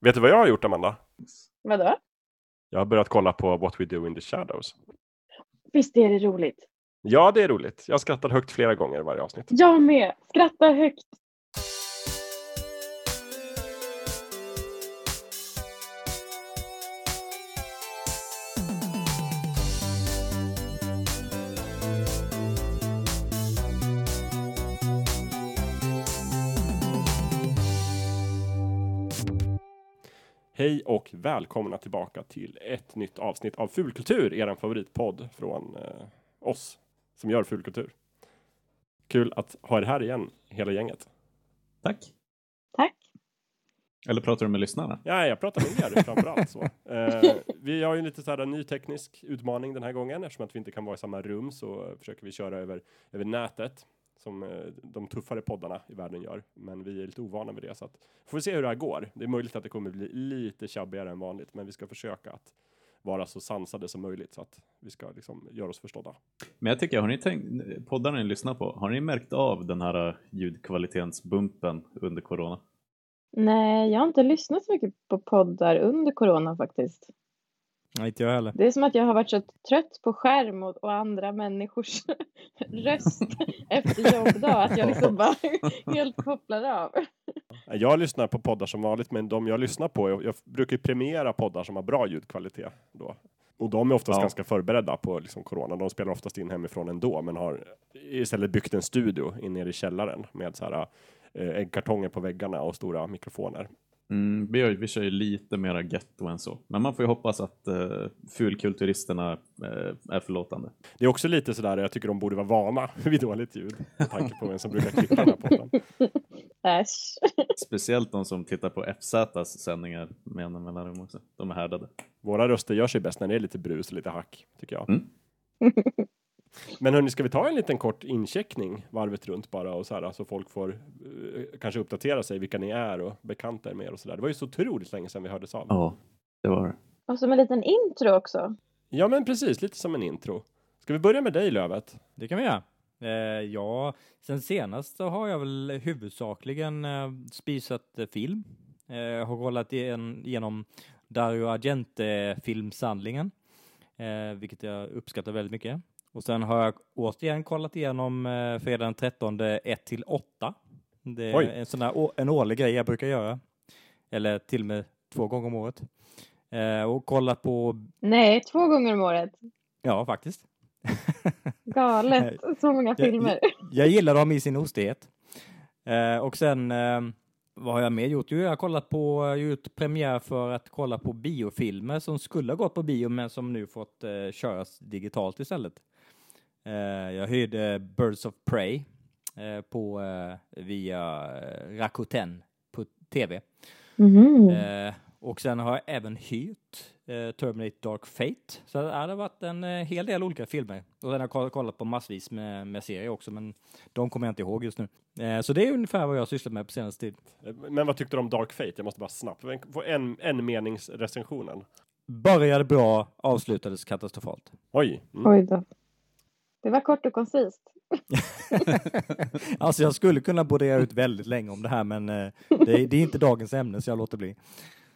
Vet du vad jag har gjort Amanda? Vadå? Jag har börjat kolla på What We Do In The Shadows. Visst är det roligt? Ja, det är roligt. Jag skrattar högt flera gånger varje avsnitt. Jag med! Skratta högt! Hej och välkomna tillbaka till ett nytt avsnitt av Fulkultur, er favoritpodd från eh, oss som gör fulkultur. Kul att ha er här igen, hela gänget. Tack. Tack! Eller pratar du med lyssnarna? Ja, jag pratar med er framför allt så. Eh, vi har ju lite så här ny teknisk utmaning den här gången eftersom att vi inte kan vara i samma rum så försöker vi köra över, över nätet som eh, de tuffare poddarna i världen gör. Men vi är lite ovana med det så att får vi se hur det här går. Det är möjligt att det kommer bli lite tjabbigare än vanligt, men vi ska försöka att vara så sansade som möjligt så att vi ska liksom göra oss förstådda. Men jag tycker, har ni tänkt, poddarna ni lyssnar på, har ni märkt av den här eh, ljudkvalitetsbumpen under corona? Nej, jag har inte lyssnat så mycket på poddar under corona faktiskt. Nej, inte jag heller. Det är som att jag har varit så trött på skärm och, och andra människors röst efter jobbdag att jag liksom bara helt kopplar av. Jag lyssnar på poddar som vanligt, men de jag lyssnar på, jag, jag brukar premiera poddar som har bra ljudkvalitet då. Och de är oftast Ja. ganska förberedda på liksom corona. De spelar oftast in hemifrån ändå, men har istället byggt en studio in nere i källaren med så här eh, äggkartonger på väggarna och stora mikrofoner. Mm, vi kör ju lite mera getto än så. Men man får ju hoppas att uh, fulkulturisterna eh, är förlåtande. Det är också lite sådär, jag tycker de borde vara vana vid dåligt ljud. Med tanke på vem som brukar klippa den här podden. Äsch. Speciellt de som tittar på FZs sändningar med jämna mellanrum också. De är härdade. Våra röster gör sig bäst när det är lite brus och lite hack, tycker jag. Mm. Men hörni, ska vi ta en liten kort incheckning varvet runt bara och så här så folk får eh, kanske uppdatera sig vilka ni är och bekanta er med er och så där. Det var ju så otroligt länge sedan vi hördes av. Ja, det var det. Och som en liten intro också. Ja, men precis, lite som en intro. Ska vi börja med dig Lövet? Det kan vi göra. Eh, ja, sen senast så har jag väl huvudsakligen eh, spisat eh, film. Eh, har kollat igen, igenom Dario Argente-filmsamlingen, eh, vilket jag uppskattar väldigt mycket. Och sen har jag återigen kollat igenom eh, fredag den 13 1 till 8. Det är Oj. en sån där en årlig grej jag brukar göra. Eller till och med två gånger om året. Eh, och kollat på, Nej, två gånger om året. ja faktiskt. Galet. Så många Jag- filmer. Jag gillar dem i sin ostighet. Eh, och sen, eh, vad har jag mer gjort? Jo, jag har kollat på, jag gjort premiär för att kolla på biofilmer som skulle ha gått på bio men som nu fått eh, köras digitalt istället. Eh, jag hyrde Birds of Prey eh, på, eh, via Rakuten på tv. Eh, och sen har jag även hyrt eh, Terminator Dark Fate. Så det har varit en eh, hel del olika filmer. Och sen har jag koll- kollat på massvis med, med serier också, men de kommer jag inte ihåg just nu. Eh, så det är ungefär vad jag har sysslat med på senaste tid. Men vad tyckte du om Dark Fate? Jag måste bara snabbt få en, en meningsrecensionen. Började bra, avslutades katastrofalt. Oj. Mm. Oj då. Det var kort och koncist. alltså jag skulle kunna brodera ut väldigt länge om det här, men eh, det, är, det är inte dagens ämne, så jag låter bli.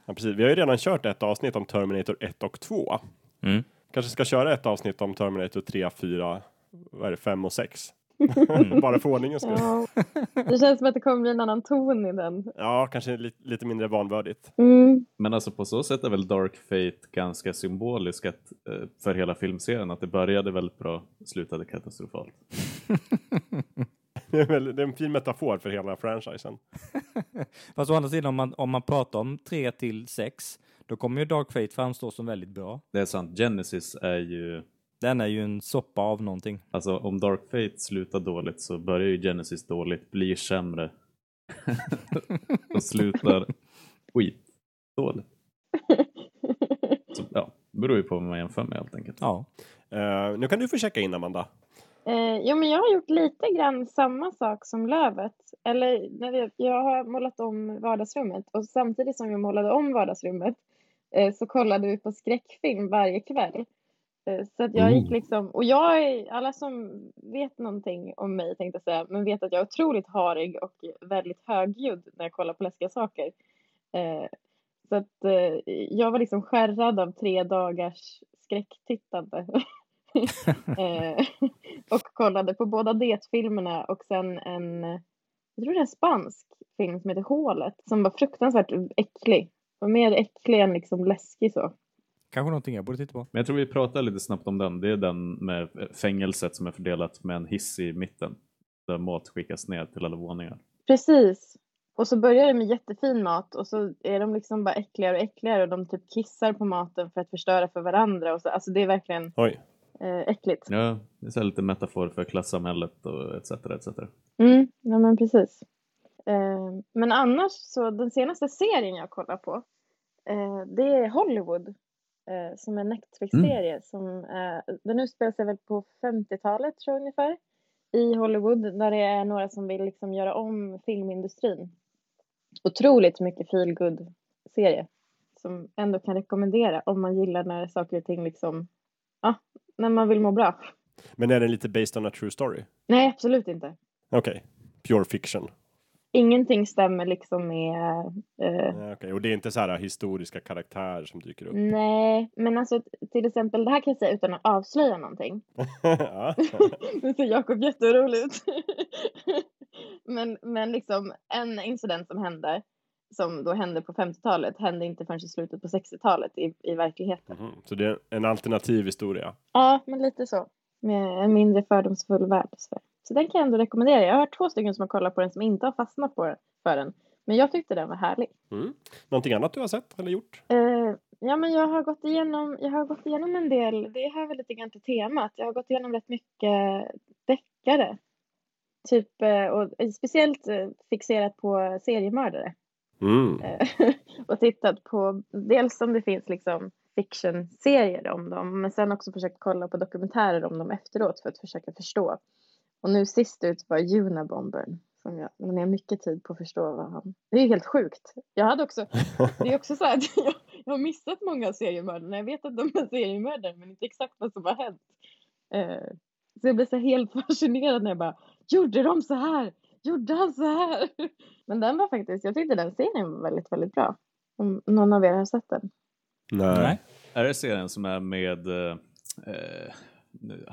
Ja, precis. Vi har ju redan kört ett avsnitt om Terminator 1 och 2. Mm. Kanske ska köra ett avsnitt om Terminator 3, 4, vad är det, 5 och 6. Bara för ordningens skull. Ja. Det känns som att det kommer bli en annan ton i den. Ja, kanske li lite mindre vanvördigt. Mm. Men alltså på så sätt är väl Dark Fate ganska symbolisk att, eh, för hela filmserien. Att det började väldigt bra, slutade katastrofalt. Det är, väl, det är en fin metafor för hela franchisen. Fast å andra sidan, om man, om man pratar om 3 till 6, då kommer ju Dark Fate framstå som väldigt bra. Det är sant, Genesis är ju Den är ju en soppa av någonting. Alltså om Dark Fate slutar dåligt så börjar ju Genesis dåligt, blir sämre och slutar skitdåligt. Så, ja, det beror ju på vad man jämför med helt enkelt. Ja. Eh, nu kan du få checka in Amanda. Eh, jo, men jag har gjort lite grann samma sak som Lövet. Eller när vi, jag har målat om vardagsrummet och samtidigt som jag målade om vardagsrummet eh, så kollade vi på skräckfilm varje kväll. Eh, så att jag gick Mm. liksom, och jag är, alla som vet någonting om mig tänkte jag säga, men vet att jag är otroligt harig och väldigt högljudd när jag kollar på läskiga saker. Eh, Så att eh, jag var liksom skärrad av tre dagars skräcktittande. och kollade på båda det-filmerna och sen en, jag tror det är en spansk film som heter Hålet som var fruktansvärt äcklig. Och mer äcklig än liksom läskig så. Kanske någonting jag borde titta på. Men jag tror vi pratar lite snabbt om den. Det är den med fängelset som är fördelat med en hiss i mitten. Där mat skickas ner till alla våningar. Precis. Och så börjar det med jättefin mat och så är de liksom bara äckligare och äckligare och de typ kissar på maten för att förstöra för varandra. Och så, alltså det är verkligen Oj. eh, äckligt. Ja, det är så lite metafor för klassamhället och etc. etc. Mm, ja men precis. Eh, men annars så den senaste serien jag kollar på eh, det är Hollywood eh, som en Netflix-serie som eh, den utspelar sig väl på 50-talet tror jag ungefär i Hollywood där det är några som vill liksom göra om filmindustrin. Otroligt mycket feelgood serie som ändå kan rekommendera om man gillar när saker och ting liksom, ja, när man vill må bra. Men är den lite based on a true story? Nej, absolut inte. Okej. Pure fiction. Ingenting stämmer liksom med eh, Ja, Okej, och det är inte så här historiska karaktärer som dyker upp? Nej, men alltså till exempel, det här kan jag säga utan att avslöja någonting. Nu ser Jakob jätteorolig ut. men, men liksom en incident som hände, som då hände på 50-talet, hände inte förrän i slutet på 60-talet i, i verkligheten. Mhm. Så det är en alternativ historia? Ja, men lite så. Med en mindre fördomsfull värld. Så, så den kan jag ändå rekommendera. Jag har hört två stycken som har kollat på den som inte har fastnat på den, för den. Men jag tyckte den var härlig. Mm. Någonting annat du har sett eller gjort? Eh, ja, men jag har gått igenom, jag har gått igenom en del, det hör väl lite grann till temat. Jag har gått igenom rätt mycket deckare. Typ, eh, och speciellt eh, fixerat på seriemördare. Mm. Och tittat på dels om det finns liksom fiction-serier om dem, men sen också försökt kolla på dokumentärer om dem efteråt för att försöka förstå. Och nu sist ut var Unabombern som jag la ner mycket tid på att förstå vad han... Det är helt sjukt. Jag hade också, det är också så här att jag, jag har missat många av seriemördarna. Jag vet att de är seriemördare men inte exakt vad som har hänt. Eh, så jag blev så helt fascinerad när jag bara, gjorde de så här? Gjorde han så här? Men den var faktiskt, jag tyckte den serien var väldigt, väldigt bra. Om någon av er har sett den. Nej. Är det serien som är med eh, eh,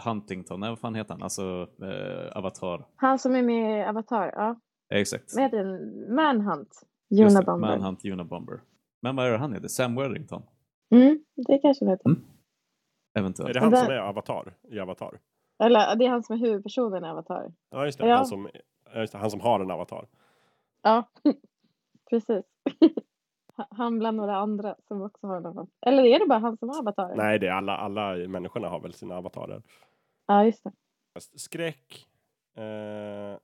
Huntington? Vad fan heter han? Alltså eh, Avatar. Han som är med i Avatar, ja. Exakt. Vad heter den? Manhunt. Just det, Unabomber. Manhunt Unabomber. Men vad är det han heter? Sam Worthington? Mm, det kanske det heter. Mm. Är Eventuellt. det han som är Avatar? I Avatar? Eller det är han som är huvudpersonen i Avatar. Ja, just det. Ja. Han, som, just det. han som har en avatar. Ja, precis. Han bland några andra som också har en avatar. Eller är det bara han som har avatar? Nej, det är alla, alla människorna har väl sina avatarer. Ja, just det. Skräck, eh,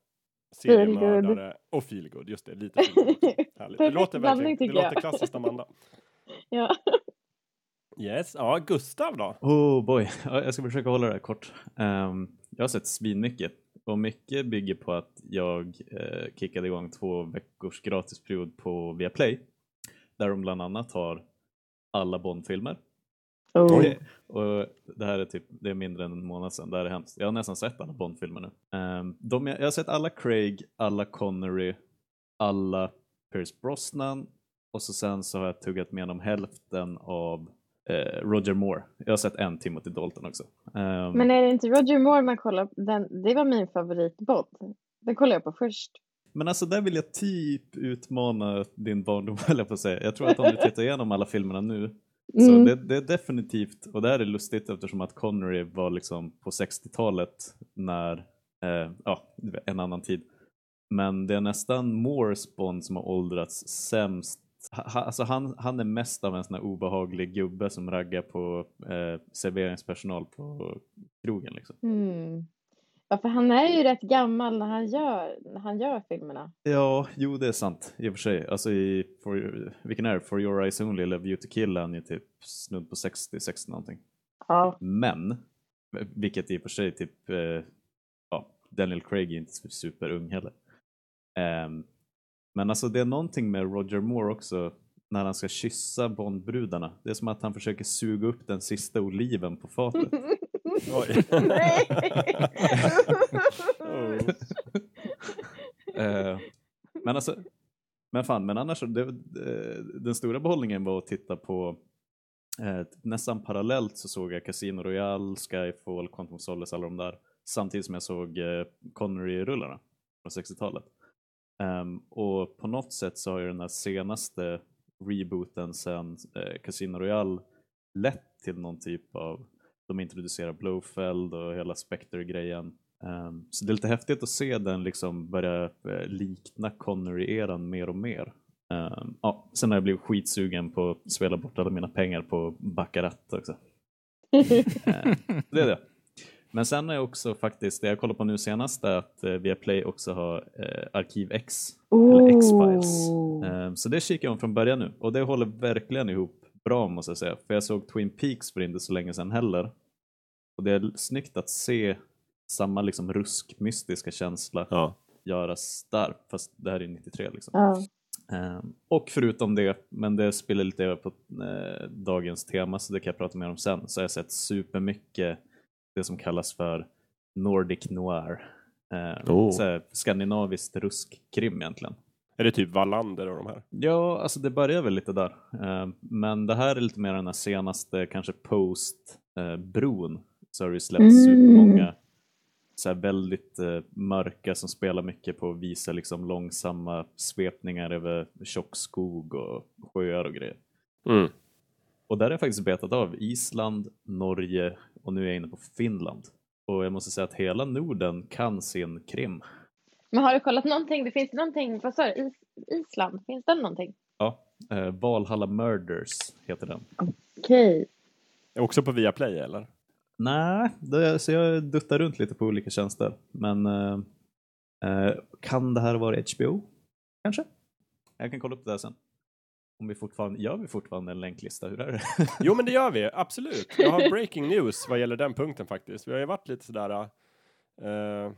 seriemördare och feelgood. Just det, lite feelgood. Det låter, blandning, det låter klassiskt Amanda. Ja. Yes, ja, Gustav då? Oh boy, Ja, jag ska försöka hålla det här kort. Ehm, jag har sett svinmycket och mycket bygger på att jag eh, kickade igång två veckors gratisperiod på Viaplay där de bland annat har alla Bondfilmer. Oh. och det här är typ, det är mindre än en månad sedan, det här är hemskt. Jag har nästan sett alla Bondfilmer nu. Ehm, de, jag har sett alla Craig, alla Connery, alla Pierce Brosnan och så sen så har jag tuggat med om hälften av eh, Roger Moore. Jag har sett en Timothy Dalton också. Ehm, Men är det inte Roger Moore man kollar på? Den, det var min favoritbond. Den kollade jag på först. Men alltså där vill jag typ utmana din barndom jag på att säga. Jag tror att om du tittar igenom alla filmerna nu så Mm. det, det är definitivt, och det här är lustigt eftersom att Connery var liksom på 60-talet när, eh, ja, en annan tid. Men det är nästan Moores Bond som har åldrats sämst. Ha, alltså han, han är mest av en sån här obehaglig gubbe som raggar på eh, serveringspersonal på krogen liksom. Mm. Ja, för han är ju rätt gammal när han gör, när han gör filmerna. Ja, jo det är sant i och för sig. Alltså i, for, vilken är det? For your eyes only eller View to kill är han ju typ snudd på 60, 60 någonting. Ja. Men, vilket i och för sig typ, eh, ja, Daniel Craig är inte superung heller. Ehm, men alltså det är någonting med Roger Moore också när han ska kyssa Bondbrudarna. Det är som att han försöker suga upp den sista oliven på fatet. Oj. Nej! Eh, men alltså, Men fan, men annars, det, eh, den stora behållningen var att titta på eh, nästan parallellt så såg jag Casino Royale, Skyfall, Quantum Solace, alla de där. Samtidigt som jag såg eh, Connery-rullarna från 60-talet. Um, ehm, och på något sätt så har ju den här senaste rebooten sen eh, Casino Royale lett till någon typ av, de introducerar Blowfeld och hela Spectre-grejen. Ehm, så det är lite häftigt att se den liksom börja eh, likna Connery-eran mer och mer. Ehm, ja, sen har jag blivit skitsugen på att spela bort alla mina pengar på Baccarat också. Ehm, det är det. Men sen är också faktiskt, det jag kollar på nu senast är att eh, Viaplay också har eh, Arkiv X, eller X-Files. Oh. Ehm, så det kikar jag om från början nu och det håller verkligen ihop bra måste jag säga. För jag såg Twin Peaks för inte så länge sedan heller. Och det är snyggt att se samma liksom rusk-mystiska känsla Ja. göras stark, fast det här är 93 liksom. Ja. Ehm, och förutom det, men det spelar lite över på eh, dagens tema så det kan jag prata mer om sen, så har jag sett supermycket det som kallas för Nordic Noir. Ehm, Oh. så här, skandinaviskt ruskkrim egentligen. Är det typ Wallander och de här? Ja, alltså det börjar väl lite där. Ehm, men det här är lite mer den här senaste, kanske post-bron, så har det ju släppts Mm. supermånga så här väldigt eh, mörka som spelar mycket på att visa liksom långsamma svepningar över tjock skog och sjöar och grejer. Mm. Och där har jag faktiskt betat av Island, Norge och nu är jag inne på Finland. Och jag måste säga att hela Norden kan sin krim. Men har du kollat någonting? Det finns någonting, vad sa du? Is, Island? Finns det någonting? Ja, eh, Valhalla Murders heter den. Okej. Är Också på Viaplay eller? Nej, det, så jag duttar runt lite på olika tjänster. Men eh, eh, kan det här vara HBO? Kanske? Jag kan kolla upp det där sen. Om vi fortfarande, gör vi fortfarande en länklista? Hur är det? Jo, men det gör vi. Absolut. Jag har breaking news vad gäller den punkten faktiskt. Vi har ju varit lite sådär... Uh,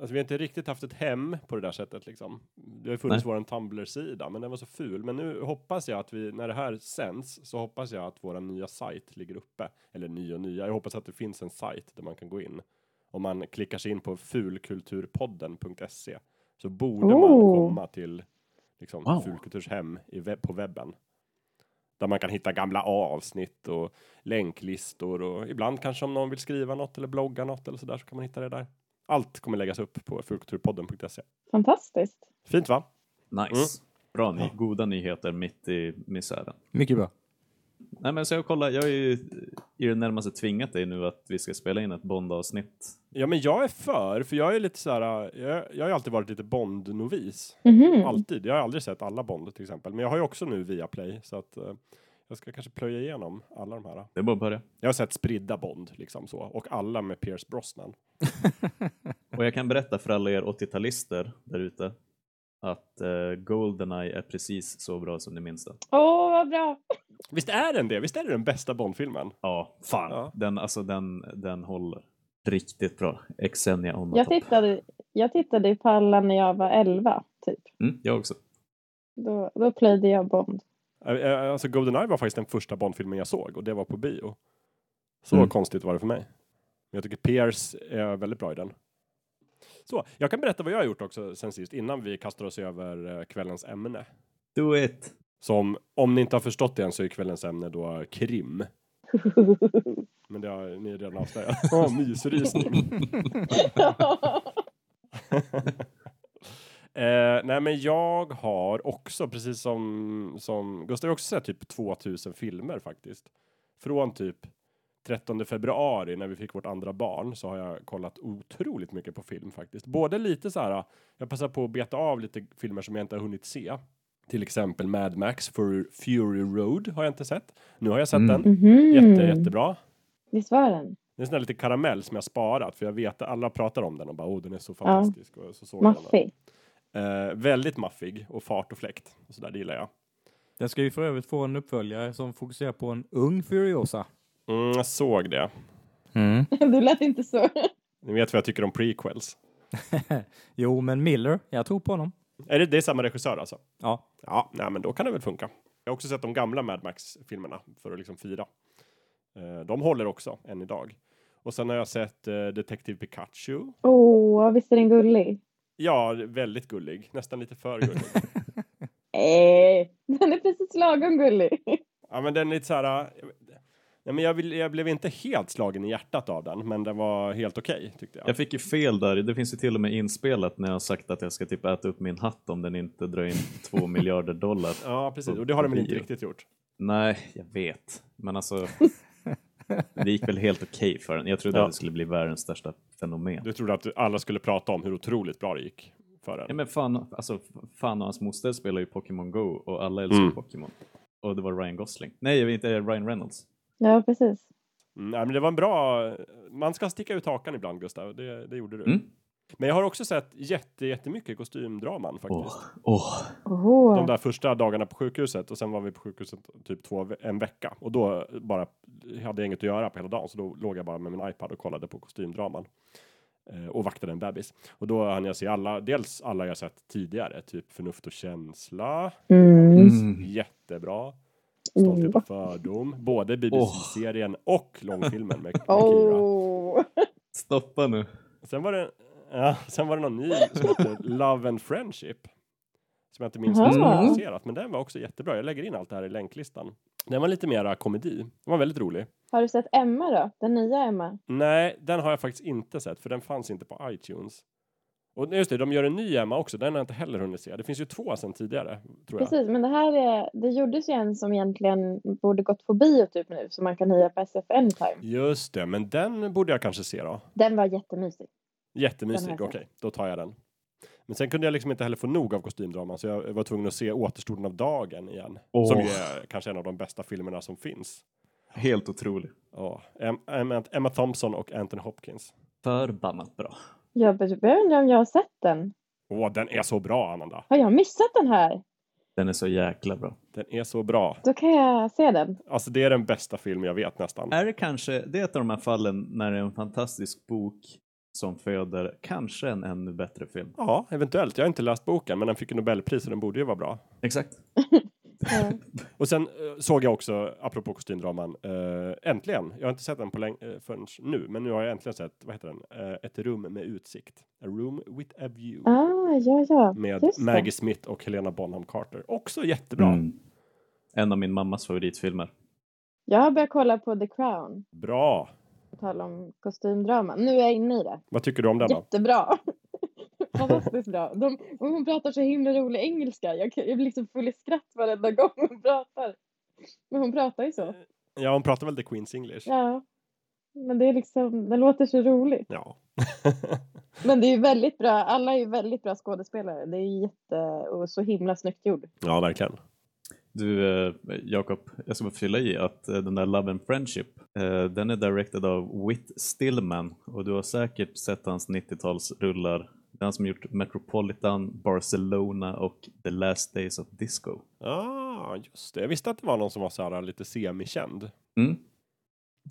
alltså vi har inte riktigt haft ett hem på det där sättet liksom. Det har funnits Nej. vår Tumblr-sida, men den var så ful. Men nu hoppas jag att vi, när det här sänds, så hoppas jag att våra nya sajt ligger uppe. Eller nya och nya. Jag hoppas att det finns en sajt där man kan gå in. Om man klickar sig in på fulkulturpodden.se så borde man Oh. komma till liksom, Wow. Fulkulturshem i webb, på webben. Där man kan hitta gamla avsnitt och länklistor och ibland kanske om någon vill skriva något eller blogga något eller sådär så kan man hitta det där. Allt kommer läggas upp på fulkulturpodden.se. Fantastiskt. Fint va? Nice. Bra, ny, goda nyheter mitt i misären. Mycket bra. Nej men så jag kollar, jag har ju i det närmaste tvingat dig nu att vi ska spela in ett Bond-avsnitt. Ja men jag är för, för jag är lite så här, jag, jag har ju alltid varit lite Bond-novis. Mhm. Alltid. Jag har aldrig sett alla Bond till exempel. Men jag har ju också nu via Play så att eh, jag ska kanske plöja igenom alla de här. Det är bara att börja. Jag har sett spridda Bond liksom så och alla med Pierce Brosnan. Och jag kan berätta för alla er 80-talister där ute att uh, Goldeneye är precis så bra som minns den. Åh, vad bra. Visst är den det? Visst är det den bästa Bond-filmen? Ja, fan. Ja. Den, alltså, den, den håller riktigt bra. Xenia on Jag top. tittade, jag tittade på alla när jag var 11, typ. Mm, jag också. Då, då plöjde jag Bond. Alltså Goldeneye var faktiskt den första Bond-filmen jag såg och det var på bio. Så Mm. konstigt var det för mig. Men jag tycker Pierce är väldigt bra i den. Så, jag kan berätta vad jag har gjort också sen sist innan vi kastar oss över eh, kvällens ämne. Do it! Som, om ni inte har förstått det än så är kvällens ämne då krim. Men det har ni redan avslöjat. Åh, mysrysning. Eh, nej men jag har också, precis som, som Gustav, också sett typ 2000 filmer faktiskt. Från typ 13 februari när vi fick vårt andra barn så har jag kollat otroligt mycket på film faktiskt. Både lite så här, jag passar på att beta av lite filmer som jag inte har hunnit se. Till exempel Mad Max för Fury Road har jag inte sett. Nu har jag sett Mm. den. Mhm. Jätte, jättebra. Visst var den? Det är en sån där lite karamell som jag sparat för jag vet att alla pratar om den och bara oh den är så fantastisk. Och så såg den. Maffig. Eh, väldigt maffig och fart och fläkt. Och så där, det gillar jag. Jag ska ju för övrigt få en uppföljare som fokuserar på en ung Furiosa. Mm, jag såg det. Mm. Du lät inte så. Ni vet vad jag tycker om prequels. jo, men Miller, jag tror på honom. Är det, det är samma regissör alltså? Ja. Ja, nej, men då kan det väl funka. Jag har också sett de gamla Mad Max-filmerna för att liksom fira. Eh, de håller också än idag. Och sen har jag sett eh, Detective Pikachu. Åh, visst är den gullig? Ja, väldigt gullig. Nästan lite för gullig. Nej, den är precis lagom gullig. Ja, men den är lite så här. Nej, men jag, vill, jag blev inte helt slagen i hjärtat av den, men den var helt okej tyckte jag. Jag fick ju fel där. Det finns ju till och med inspelat när jag har sagt att jag ska typ äta upp min hatt om den inte drar in två miljarder dollar. Ja, precis. Och det har den väl inte riktigt gjort. Nej, jag vet. Men alltså, det gick väl helt okej för den. Jag trodde Ja. att det skulle bli världens största fenomen. Du trodde att alla skulle prata om hur otroligt bra det gick för Ja, den. men fan, alltså, fan och hans moster spelar ju Pokémon Go och alla älskar Mm. Pokémon. Och det var Ryan Gosling. Nej, jag vet inte, Ryan Reynolds. Ja, precis. Mm, nej, men det var en bra... Man ska sticka ut hakan ibland, Gustav. Det, det gjorde du. Mm. Men jag har också sett jätte, jättemycket kostymdraman faktiskt. Åh. Oho. De där första dagarna på sjukhuset och sen var vi på sjukhuset typ två, en vecka och då bara hade jag inget att göra på hela dagen så då låg jag bara med min iPad och kollade på kostymdraman. Eh, och vaktade en bebis. Och då hann jag se alla, dels alla jag sett tidigare, typ Förnuft och känsla, Mm. Mm. jättebra. Stolthet Mm. och fördom, både BBC-serien och långfilmen med, med Kira. Oh. Stoppa nu. Sen var det, ja, sen var det någon ny som heter Love and Friendship. Som jag inte minns vem som har regisserat, men den var också jättebra. Jag lägger in allt det här i länklistan. Den var lite mera komedi. Den var väldigt rolig. Har du sett Emma då? Den nya Emma? Nej, den har jag faktiskt inte sett, för den fanns inte på iTunes. Och just det, de gör en ny Emma också. Den har jag inte heller hunnit se. Det finns ju två sedan tidigare, tror jag. Precis, men det här är, det gjordes ju en som egentligen borde gått på bio typ nu, som man kan hyra på SF Anytime. Just det, men den borde jag kanske se då. Den var jättemysig. Jättemysig, okej, sett. då tar jag den. Men sen kunde jag liksom inte heller få nog av kostymdraman, så jag var tvungen att se Återstoden av dagen igen. Åh. Som ju är kanske en av de bästa filmerna som finns. Helt otrolig. Ja, Em- Emma, Emma Thompson och Anthony Hopkins. Förbannat bra. Jag börjar undra om jag har sett den. Åh, den är så bra, Amanda. Har jag missat den här? Den är så jäkla bra. Den är så bra. Då kan jag se den. Alltså, det är den bästa film jag vet nästan. Är det kanske, det är ett av de här fallen när det är en fantastisk bok som föder kanske en ännu bättre film. Ja, eventuellt. Jag har inte läst boken, men den fick ju Nobelpris och den borde ju vara bra. Exakt. Och sen eh, såg jag också, apropå kostymdraman, eh, äntligen, jag har inte sett den på läng- eh, förrän nu, men nu har jag äntligen sett, vad heter den, Ett rum med utsikt. A room with a view. Ah, ja, ja. Med Just det. Maggie Smith och Helena Bonham Carter. Också jättebra. Mm. En av min mammas favoritfilmer. Jag har börjat kolla på The Crown. Bra! På tal om kostymdrama. Nu är jag inne i det. Vad tycker du om den då? Jättebra. Fantastiskt bra. De, hon pratar så himla rolig engelska. Jag, jag blir liksom full i skratt varenda gång hon pratar. Men hon pratar ju så. Ja, hon pratar väl The Queen's English? Ja. Men det är liksom, det låter så roligt. Ja. Men det är ju väldigt bra. Alla är ju väldigt bra skådespelare. Det är jätte, och så himla snyggt gjord. ja, verkligen. Du, eh, Jakob, jag ska bara fylla i att eh, den där Love and Friendship, eh, den är directed av Whit Stillman och du har säkert sett hans 90-talsrullar. Det är han som gjort Metropolitan, Barcelona och The Last Days of Disco. Ja, just det. Jag visste att det var någon som var så här lite semikänd. Mm.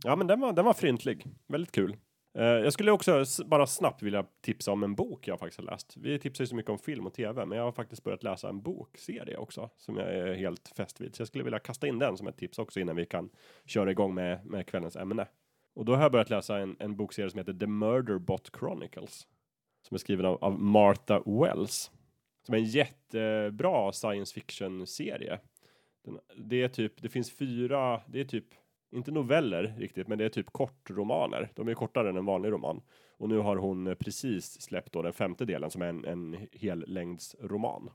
Ja, men den var, den var fryntlig. Väldigt kul. Eh, jag skulle också bara snabbt vilja tipsa om en bok jag faktiskt har läst. Vi tipsar ju så mycket om film och tv, men jag har faktiskt börjat läsa en bokserie också som jag är helt fäst vid. Så jag skulle vilja kasta in den som ett tips också innan vi kan köra igång med, med kvällens ämne. Och då har jag börjat läsa en, en bokserie som heter The Murderbot Chronicles. Som är skriven av, av Martha Wells. Som är en jättebra science fiction-serie. Den, det är typ, det finns fyra, det är typ inte noveller riktigt, men det är typ kortromaner. De är kortare än en vanlig roman. Och nu har hon precis släppt då den femte delen som är en, en hellängdsroman.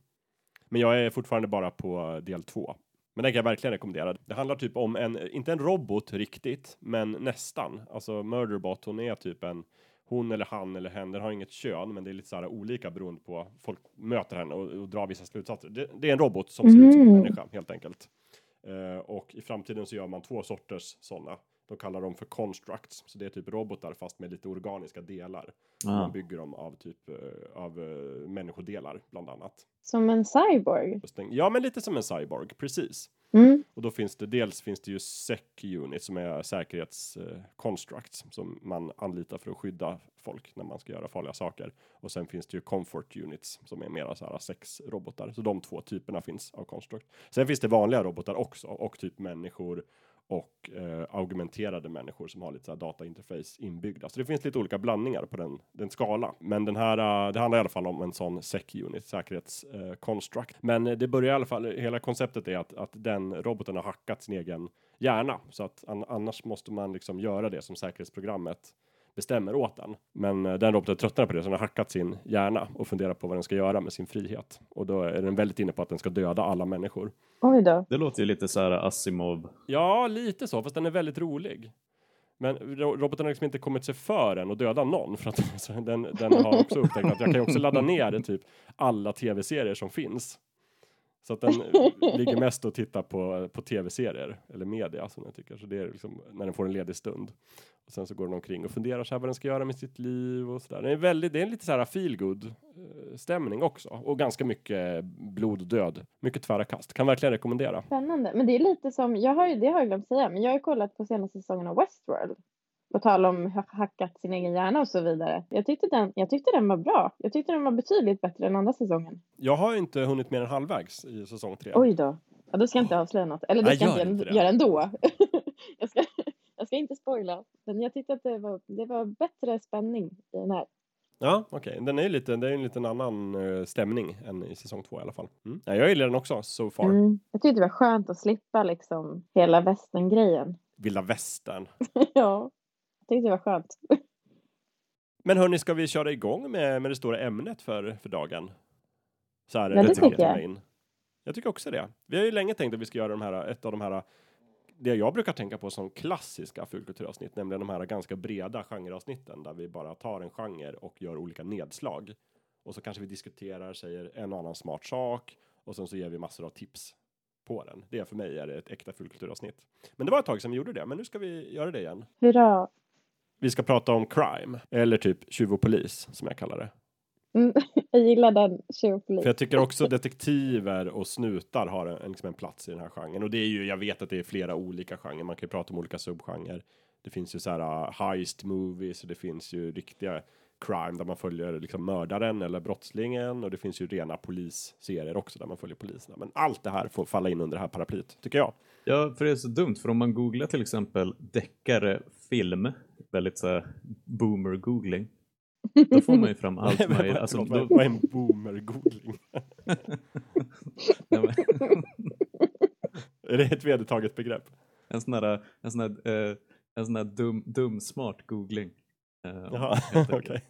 Men jag är fortfarande bara på del två. Men den kan jag verkligen rekommendera. Det handlar typ om en, inte en robot riktigt, men nästan. Alltså Murderbot, hon är typ en, hon eller han eller hen, den har inget kön, men det är lite så här olika beroende på, folk möter henne och, och drar vissa slutsatser. Det, det är en robot som ser ut som en Mm. människa, helt enkelt. Eh, och i framtiden så gör man två sorters sådana. De kallar dem för constructs. Så det är typ robotar fast med lite organiska delar. Ah. Man bygger dem av typ eh, av eh, människodelar bland annat. Som en cyborg. Ja, men lite som en cyborg, precis. Mm. Och då finns det dels finns det ju sec unit som är säkerhetskonstrukt eh, som man anlitar för att skydda folk när man ska göra farliga saker. Och sen finns det ju comfort units som är mera så här sexrobotar. Så de två typerna finns av construct. Sen finns det vanliga robotar också och typ människor och eh, augmenterade människor som har lite så här datainterface inbyggda. Så det finns lite olika blandningar på den, den skala. Men den här, eh, det handlar i alla fall om en sån sec-unit, säkerhetsconstruct. Eh, Men eh, det börjar i alla fall, hela konceptet är att, att den roboten har hackat sin egen hjärna. Så att an, annars måste man liksom göra det som säkerhetsprogrammet bestämmer åt den. Men eh, den roboten tröttnar på det, så den har hackat sin hjärna och funderar på vad den ska göra med sin frihet. Och då är den väldigt inne på att den ska döda alla människor. Oj då. Det låter ju lite så här Asimov. Ja, lite så, fast den är väldigt rolig. Men ro- roboten har liksom inte kommit sig för än och döda någon för att den, den har också upptäckt att jag kan ju också ladda ner typ alla tv-serier som finns. Så att den ligger mest och tittar på, på tv-serier eller media som jag tycker. Så det är liksom när den får en ledig stund. Och sen så går den omkring och funderar så här vad den ska göra med sitt liv och sådär. Det är väldigt, det är en lite så här feel good eh, stämning också och ganska mycket blod och död. Mycket tvära kast. Kan verkligen rekommendera. Spännande. Men det är lite som, jag har ju, det har jag glömt säga, men jag har ju kollat på senaste säsongen av Westworld. På tal om ha- hackat sin egen hjärna och så vidare. Jag tyckte, den, jag tyckte den var bra. Jag tyckte den var betydligt bättre än andra säsongen. Jag har inte hunnit mer än halvvägs i säsong tre. Oj då. Ja, då ska jag inte avslöja något. Eller det ska jag inte det. göra ändå. jag, ska, jag ska inte spoila. Men jag tyckte att det var, det var bättre spänning i den här. Ja, okej. Den är ju lite, det är en liten annan eh, stämning än i säsong två i alla fall. Mm. Ja, jag gillar den också, so far. Mm. Jag tyckte det var skönt att slippa liksom hela västern-grejen. Vilda västern. ja, tyckte det var skönt. Men hörni, ska vi köra igång med, med det stora ämnet för, för dagen? Så här, Ja, det tycker jag. In. Jag tycker också det. Vi har ju länge tänkt att vi ska göra de här, ett av de här, det jag brukar tänka på som klassiska fulkulturavsnitt, nämligen de här ganska breda genreavsnitten där vi bara tar en genre och gör olika nedslag. Och så kanske vi diskuterar, säger en och annan smart sak och sen så ger vi massor av tips på den. Det för mig är ett äkta fulkulturavsnitt. Men det var ett tag sedan vi gjorde det, men nu ska vi göra det igen. Hurra. Vi ska prata om crime, eller typ tjuv och polis som jag kallar det. Mm. jag gillar den tjuvpolis. För jag tycker också detektiver och snutar har en, liksom en plats i den här genren. Och det är ju, jag vet att det är flera olika genrer, man kan ju prata om olika subgenrer. Det finns ju så här uh, heist movies och det finns ju riktiga crime där man följer liksom mördaren eller brottslingen och det finns ju rena polisserier också där man följer poliserna. Men allt det här får falla in under det här paraplyet, tycker jag. Ja, för det är så dumt, för om man googlar till exempel deckare film, väldigt så här boomer-googling, då får man ju fram allt möjligt. Alltså, då, vad, är en boomer-googling? Nej, men- är det ett vedertaget begrepp? en sån här, en sån här, eh, en sån här dum, dum smart googling. Eh, Jaha, helt okej. enkelt.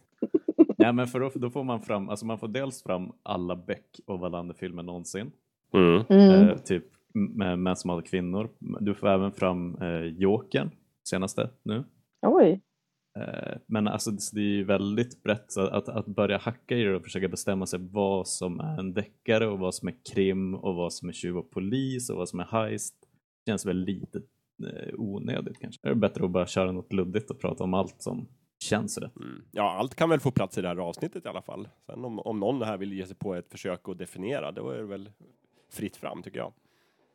Nej, men för då, då får man fram, alltså man får dels fram alla Beck och Wallander-filmer någonsin. Mm. Mm. Eh, typ med män som hatar kvinnor. Du får även fram eh, Jokern, senaste nu. Oj. Eh, Men alltså det är ju väldigt brett så att, att börja hacka i det och försöka bestämma sig vad som är en deckare och vad som är krim och vad som är tjuv och polis och vad som är heist. Känns väl lite eh, onödigt kanske. Det är bättre att bara köra något luddigt och prata om allt som känns rätt. Mm. Ja, allt kan väl få plats i det här avsnittet i alla fall. Sen om, om någon här vill ge sig på ett försök att definiera, då är det väl fritt fram tycker jag.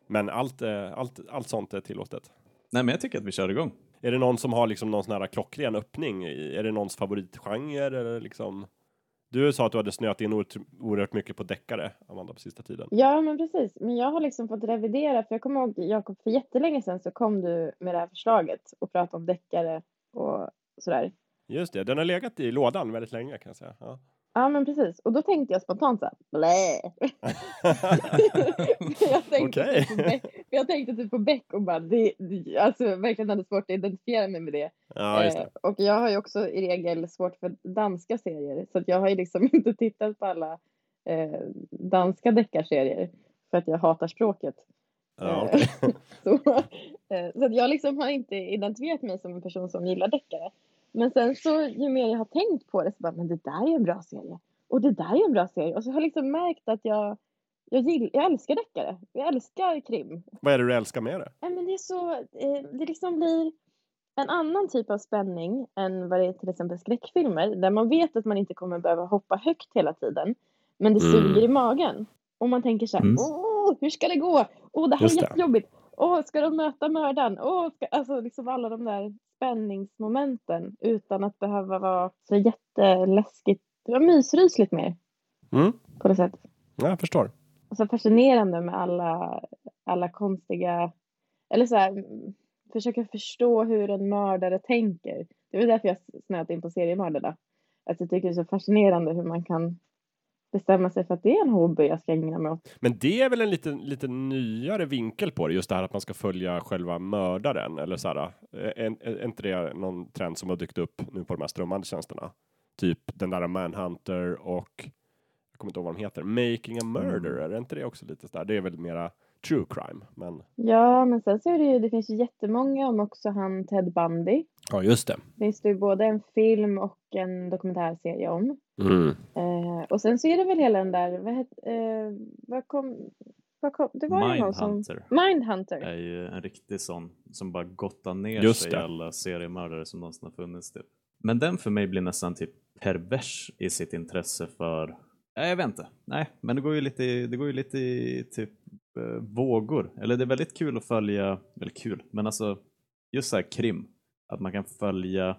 Men allt, eh, allt, allt sånt är tillåtet. Nej men jag tycker att vi kör igång. Är det någon som har liksom någon sån här klockren öppning? Är det någons favoritgenre eller liksom? Du sa att du hade snöat in oerhört mycket på deckare, Amanda, på sista tiden. Ja, men precis. Men jag har liksom fått revidera, för jag kommer ihåg, Jakob, för jättelänge sedan så kom du med det här förslaget och pratade om deckare och sådär. Just det, den har legat i lådan väldigt länge kan jag säga. Ja. Ja, men precis. Och då tänkte jag spontant så här, blä. jag, tänkte Okej. typ Beck, jag tänkte typ på Beck och bara, det, det, alltså verkligen hade svårt att identifiera mig med det. ja, just Eh, det. och jag har ju också i regel svårt för danska serier, så jag har ju liksom inte tittat på alla eh, danska deckarserier för att jag hatar språket. Ja, Eh, okej. så, eh, så jag liksom har inte identifierat mig som en person som gillar deckare. Men sen så ju mer jag har tänkt på det så bara, men det där är en bra serie. Och det där är en bra serie. Och så har jag liksom märkt att jag, jag, gill, jag älskar deckare. Jag älskar krim. Vad är det du älskar med det? Nej, men det är så, eh, det liksom blir en annan typ av spänning än vad det är till exempel skräckfilmer. Där man vet att man inte kommer behöva hoppa högt hela tiden. Men det Mm. suger i magen. Och man tänker så här, Mm. åh, hur ska det gå? Åh, det här Just är det. jättejobbigt. Åh, ska de möta mördaren? Åh, ska... Alltså liksom alla de där spänningsmomenten utan att behöva vara så jätteläskigt. Det var mysrysligt mer Mm. på något sätt. Ja, jag förstår. Och så fascinerande med alla, alla konstiga, eller så här, försöka förstå hur en mördare tänker. Det är väl därför jag snöat in på seriemördarna. Att jag tycker det är så fascinerande hur man kan bestämma sig för att det är en hobby jag ska ägna mig åt. Men det är väl en lite, lite nyare vinkel på det, just det här att man ska följa själva mördaren, eller så här, är, är, är inte det någon trend som har dykt upp nu på de här strömmande tjänsterna? Typ den där Manhunter och, jag kommer inte ihåg vad de heter, Making a Murderer, Mm. är inte det också lite sådär, det är väl mera true crime, men Ja, men sen så är det ju, det finns ju jättemånga om också han Ted Bundy. ja, just det. Det finns det ju både en film och en dokumentärserie om. Mm. Eh, och sen så är det väl hela den där, vad heter, eh, vad kom, vad kom, det var ju någon som, Mindhunter är ju en riktig sån som bara gottar ner Just sig i alla seriemördare som någonsin har funnits. Typ. Men den för mig blir nästan typ pervers i sitt intresse för, nej jag vet inte, nej men det går ju lite, i- det går ju lite i typ eh, vågor. Eller det är väldigt kul att följa, eller kul, men alltså just så här krim. Att man kan följa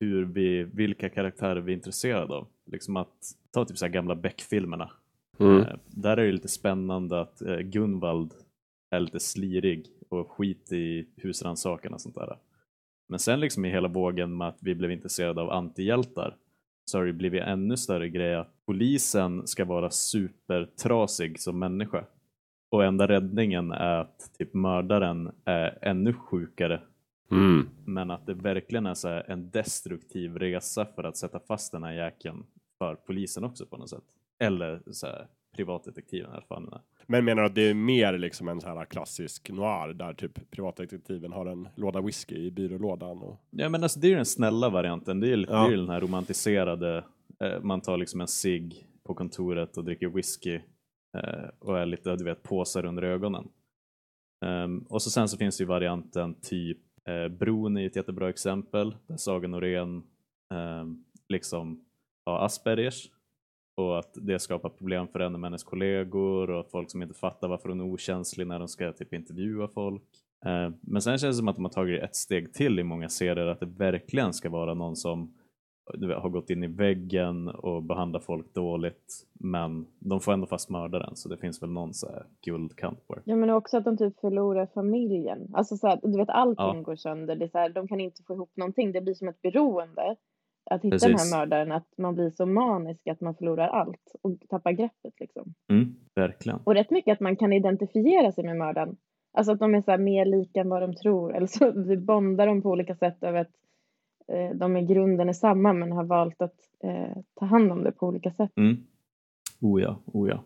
hur vi, vilka karaktärer vi är intresserade av. Liksom att ta typ så gamla Beck-filmerna. Mm. Eh, Där är det lite spännande att eh, Gunvald är lite slirig och skit i husrannsakan och sånt där. Men sen liksom i hela vågen med att vi blev intresserade av antihjältar så har det blivit ännu större grej att polisen ska vara supertrasig som människa. Och enda räddningen är att typ mördaren är ännu sjukare Mm. men att det verkligen är så här en destruktiv resa för att sätta fast den här jäkeln för polisen också på något sätt. Eller så här, privatdetektiven i alla fall. Men menar du att det är mer liksom en så här klassisk noir där typ privatdetektiven har en låda whisky i byrålådan och Ja men alltså det är ju den snälla varianten. Det är ju Ja. det är ju den här romantiserade, eh, man tar liksom en cigg på kontoret och dricker whisky eh, och är lite, du vet, påsar under ögonen. Ehm, och så sen så finns ju varianten typ eh, Bron är ett jättebra exempel där Saga Norén eh, liksom har Aspergers och att det skapar problem för henne med hennes kollegor och folk som inte fattar varför hon är okänslig när de ska typ intervjua folk. Eh, Men sen känns det som att de har tagit ett steg till i många serier att det verkligen ska vara någon som vet, har gått in i väggen och behandlar folk dåligt men de får ändå fast mördaren så det finns väl någon så här guldkant på det. Ja men också att de typ förlorar familjen. Alltså så här, du vet allting Ja. går sönder. Det är så här, de kan inte få ihop någonting. Det blir som ett beroende. Att hitta den Precis. här mördaren, att man blir så manisk att man förlorar allt och tappar greppet liksom. Mm, verkligen. Och rätt mycket att man kan identifiera sig med mördaren. Alltså att de är så här mer lika än vad de tror. Eller så vi bondar dem på olika sätt över att de i grunden är samma men har valt att eh, ta hand om det på olika sätt. Mm. Oh ja, oh ja.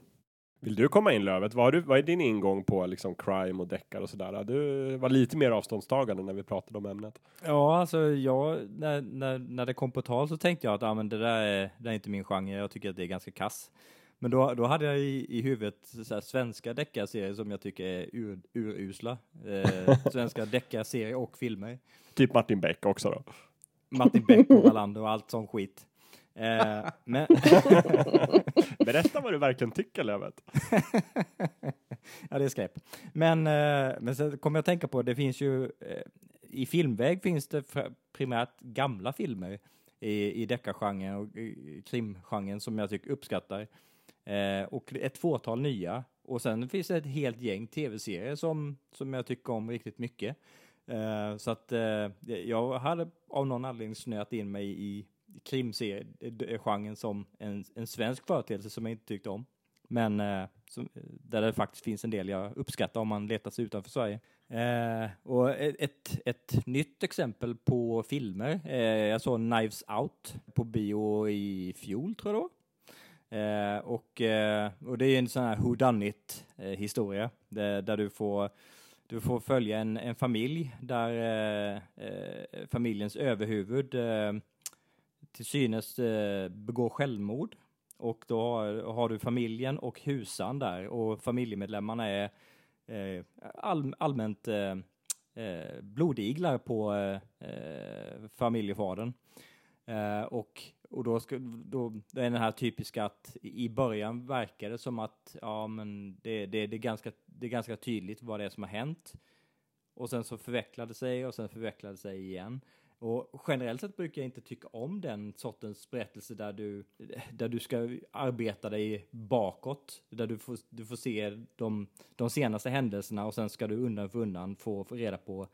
Vill du komma in Lövet? Vad, du, vad är din ingång på liksom crime och deckare och sådär? Du var lite mer avståndstagande när vi pratade om ämnet. Ja, alltså jag, när, när, när det kom på tal så tänkte jag att ah, men det där är, det är inte min genre, jag tycker att det är ganska kass. Men då, då hade jag i, i huvudet så här, svenska deckarserier som jag tycker är ur, urusla. Eh, svenska deckarserier och filmer. Typ Martin Beck också då. Martin Beck och Wallander och allt sån skit. Eh, men Berätta vad du verkligen tycker Lövet. ja, det är skräp. Men, eh, men sen kommer jag att tänka på, det finns ju, eh, i filmväg finns det primärt gamla filmer i, i deckargenren och krimgenren som jag tycker uppskattar. Eh, och ett fåtal nya. Och sen finns det ett helt gäng tv-serier som, som jag tycker om riktigt mycket. Eh, så att eh, jag hade av någon anledning snöat in mig i krimseriegenren som en, en svensk företeelse som jag inte tyckte om. Men eh, som, där det faktiskt finns en del jag uppskattar om man letar sig utanför Sverige. Eh, och ett, ett, nytt exempel på filmer. Eh, jag såg Knives Out på bio i fjol tror jag då. Eh, och, eh, och det är en sån här who done it eh, historia där, där du får du får följa en, en familj där eh, eh, familjens överhuvud eh, till synes eh, begår självmord. Och då har, har du familjen och husan där och familjemedlemmarna är eh, all, allmänt eh, eh blodiglar på eh, eh, familjefadern. Eh, och och då, ska, då det är den här typiska att i början verkar det som att ja, men det, det, det, är ganska, det är ganska tydligt vad det är som har hänt. Och sen så förvecklade sig och sen förvecklade sig igen. Och generellt sett brukar jag inte tycka om den sortens berättelse där du, där du ska arbeta dig bakåt. Där du får, du får se de, de senaste händelserna och sen ska du undan för undan få, få reda på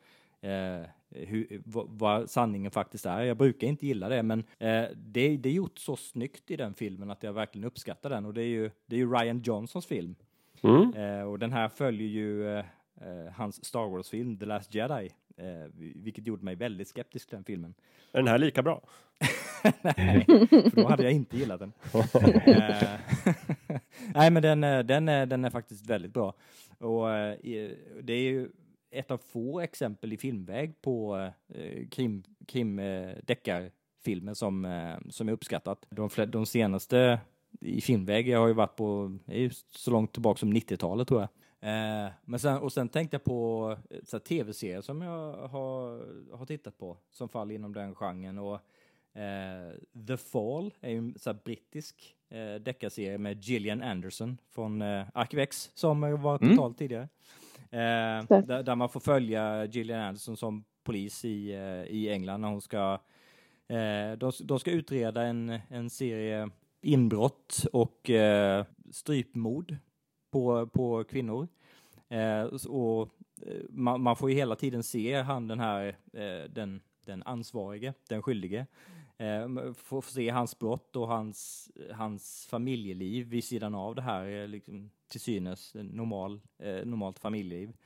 eh, hur, vad, sanningen faktiskt är. Jag brukar inte gilla det, men eh, det, det är gjort så snyggt i den filmen att jag verkligen uppskattar den. Och det är ju, det är ju Ryan Johnsons film. Mm. Eh, och den här följer ju eh, hans Star Wars-film The Last Jedi, eh, vilket gjorde mig väldigt skeptisk till den filmen. Är den här lika bra? Nej, för då hade jag inte gillat den. Eh, Nej, men den, den, är, den är faktiskt väldigt bra. Och det är ju ett av få exempel i filmväg på eh, krim, krim eh, deckarfilmer som, eh, som är uppskattat. De, de senaste i filmväg jag har ju varit på, ju så långt tillbaka som 90-talet tror jag. Eh, men sen, och sen tänkte jag på eh, tv-serier som jag har, har tittat på som faller inom den genren. Och, eh, The Fall är ju en så brittisk eh, deckarserie med Gillian Anderson från eh, Arkivex som var Mm. totalt tidigare. Eh, där, där man får följa Gillian Anderson som polis i, eh, i England när hon ska eh, de, de ska utreda en, en serie inbrott och eh, strypmord på, på kvinnor. Eh, och man, man får ju hela tiden se han den här, eh, den, den ansvarige, den skyldige. Eh, får se hans brott och hans, hans familjeliv vid sidan av det här, liksom, till synes normal, eh, normalt familjeliv.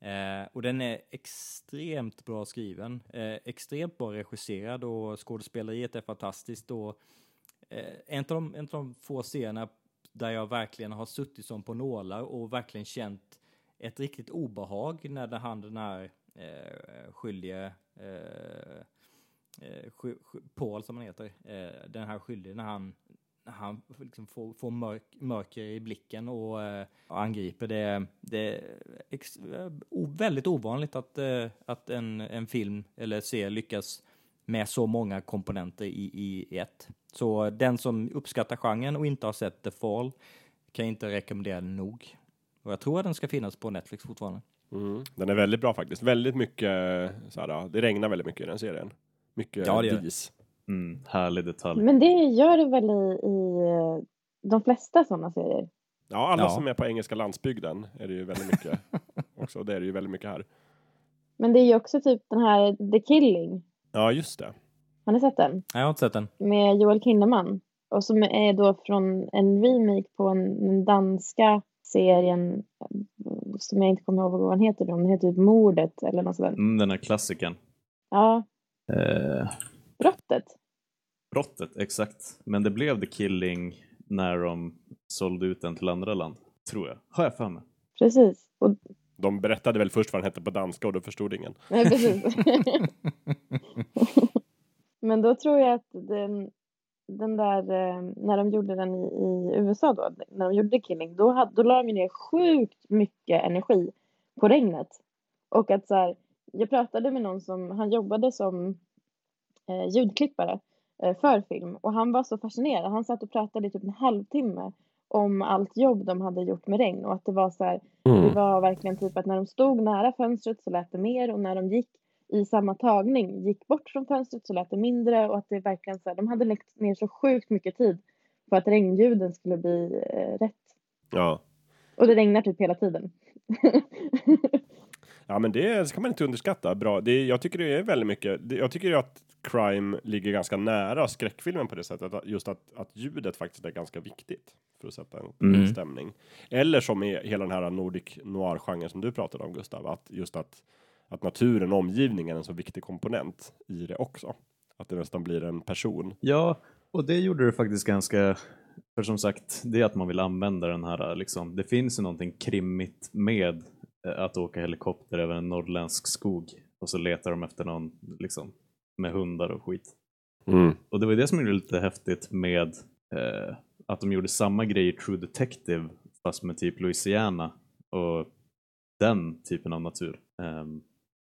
Eh, och den är extremt bra skriven, eh, extremt bra regisserad och skådespeleriet är fantastiskt. Och, eh, en, av de, en av de få scener där jag verkligen har suttit som på nålar och verkligen känt ett riktigt obehag när det han den här eh, skyldige eh, eh Paul som han heter, eh, den här skyldige när han han liksom får, får mörk, mörker i blicken och, eh, och angriper. Det, det är ex, eh, väldigt ovanligt att, eh, att en, en film eller serie lyckas med så många komponenter i, i ett. Så den som uppskattar genren och inte har sett The Fall kan jag inte rekommendera den nog. Och jag tror att den ska finnas på Netflix fortfarande. Mm. Den är väldigt bra faktiskt. Väldigt mycket så här, det regnar väldigt mycket i den serien. Mycket Ja, dis. Mm, härlig detalj. Men det gör det väl i, i eh, de flesta sådana serier? Ja, alla Ja. som är på engelska landsbygden är det ju väldigt mycket också. Det är det ju väldigt mycket här. Men det är ju också typ den här The Killing. Ja, just det. Har ni sett den? Nej, jag har inte sett den. Med Joel Kinnaman. Och som är då från en remake på en, den danska serien eh, som jag inte kommer ihåg vad den heter. Den heter typ Mordet eller något sånt. Mm, den här klassikern. Ja, Eh, Brottet. brottet, exakt. Men det blev The Killing när de sålde ut den till andra land. Tror jag. Har jag för mig. Precis. Och, De berättade väl först vad den hette på danska och då förstod ingen. nej, precis. Men då tror jag att den, den där, eh, när de gjorde den i, i USA då, när de gjorde Killing, då, hade, då la de ner sjukt mycket energi på regnet. Och att så här, jag pratade med någon som, han jobbade som ljudklippare eh, för film och han var så fascinerad. Han satt och pratade i typ en halvtimme om allt jobb de hade gjort med regn och att det var så här, det var verkligen typ att när de stod nära fönstret så lät det mer och när de gick i samma tagning gick bort från fönstret så lät det mindre och att det verkligen så här, de hade lagt ner så sjukt mycket tid för att regnljuden skulle bli eh, rätt. Ja. Och det regnar typ hela tiden. Ja, men det ska man inte underskatta. Bra. Det, jag tycker det är väldigt mycket. Det, jag tycker ju att crime ligger ganska nära skräckfilmen på det sättet. Att just att, att ljudet faktiskt är ganska viktigt för att sätta en Mm. stämning. Eller som i hela den här Nordic noir-genren som du pratade om Gustav. Att just att, att naturen och omgivningen är en så viktig komponent i det också. Att det nästan blir en person. Ja, och det gjorde det faktiskt ganska... För som sagt, det är att man vill använda den här, liksom, det finns ju någonting krimmigt med att åka helikopter över en norrländsk skog och så letar de efter någon liksom, med hundar och skit. Och det var det som gjorde det lite häftigt med eh, att de gjorde samma grej i True Detective fast med typ Louisiana och den typen av natur. ehm,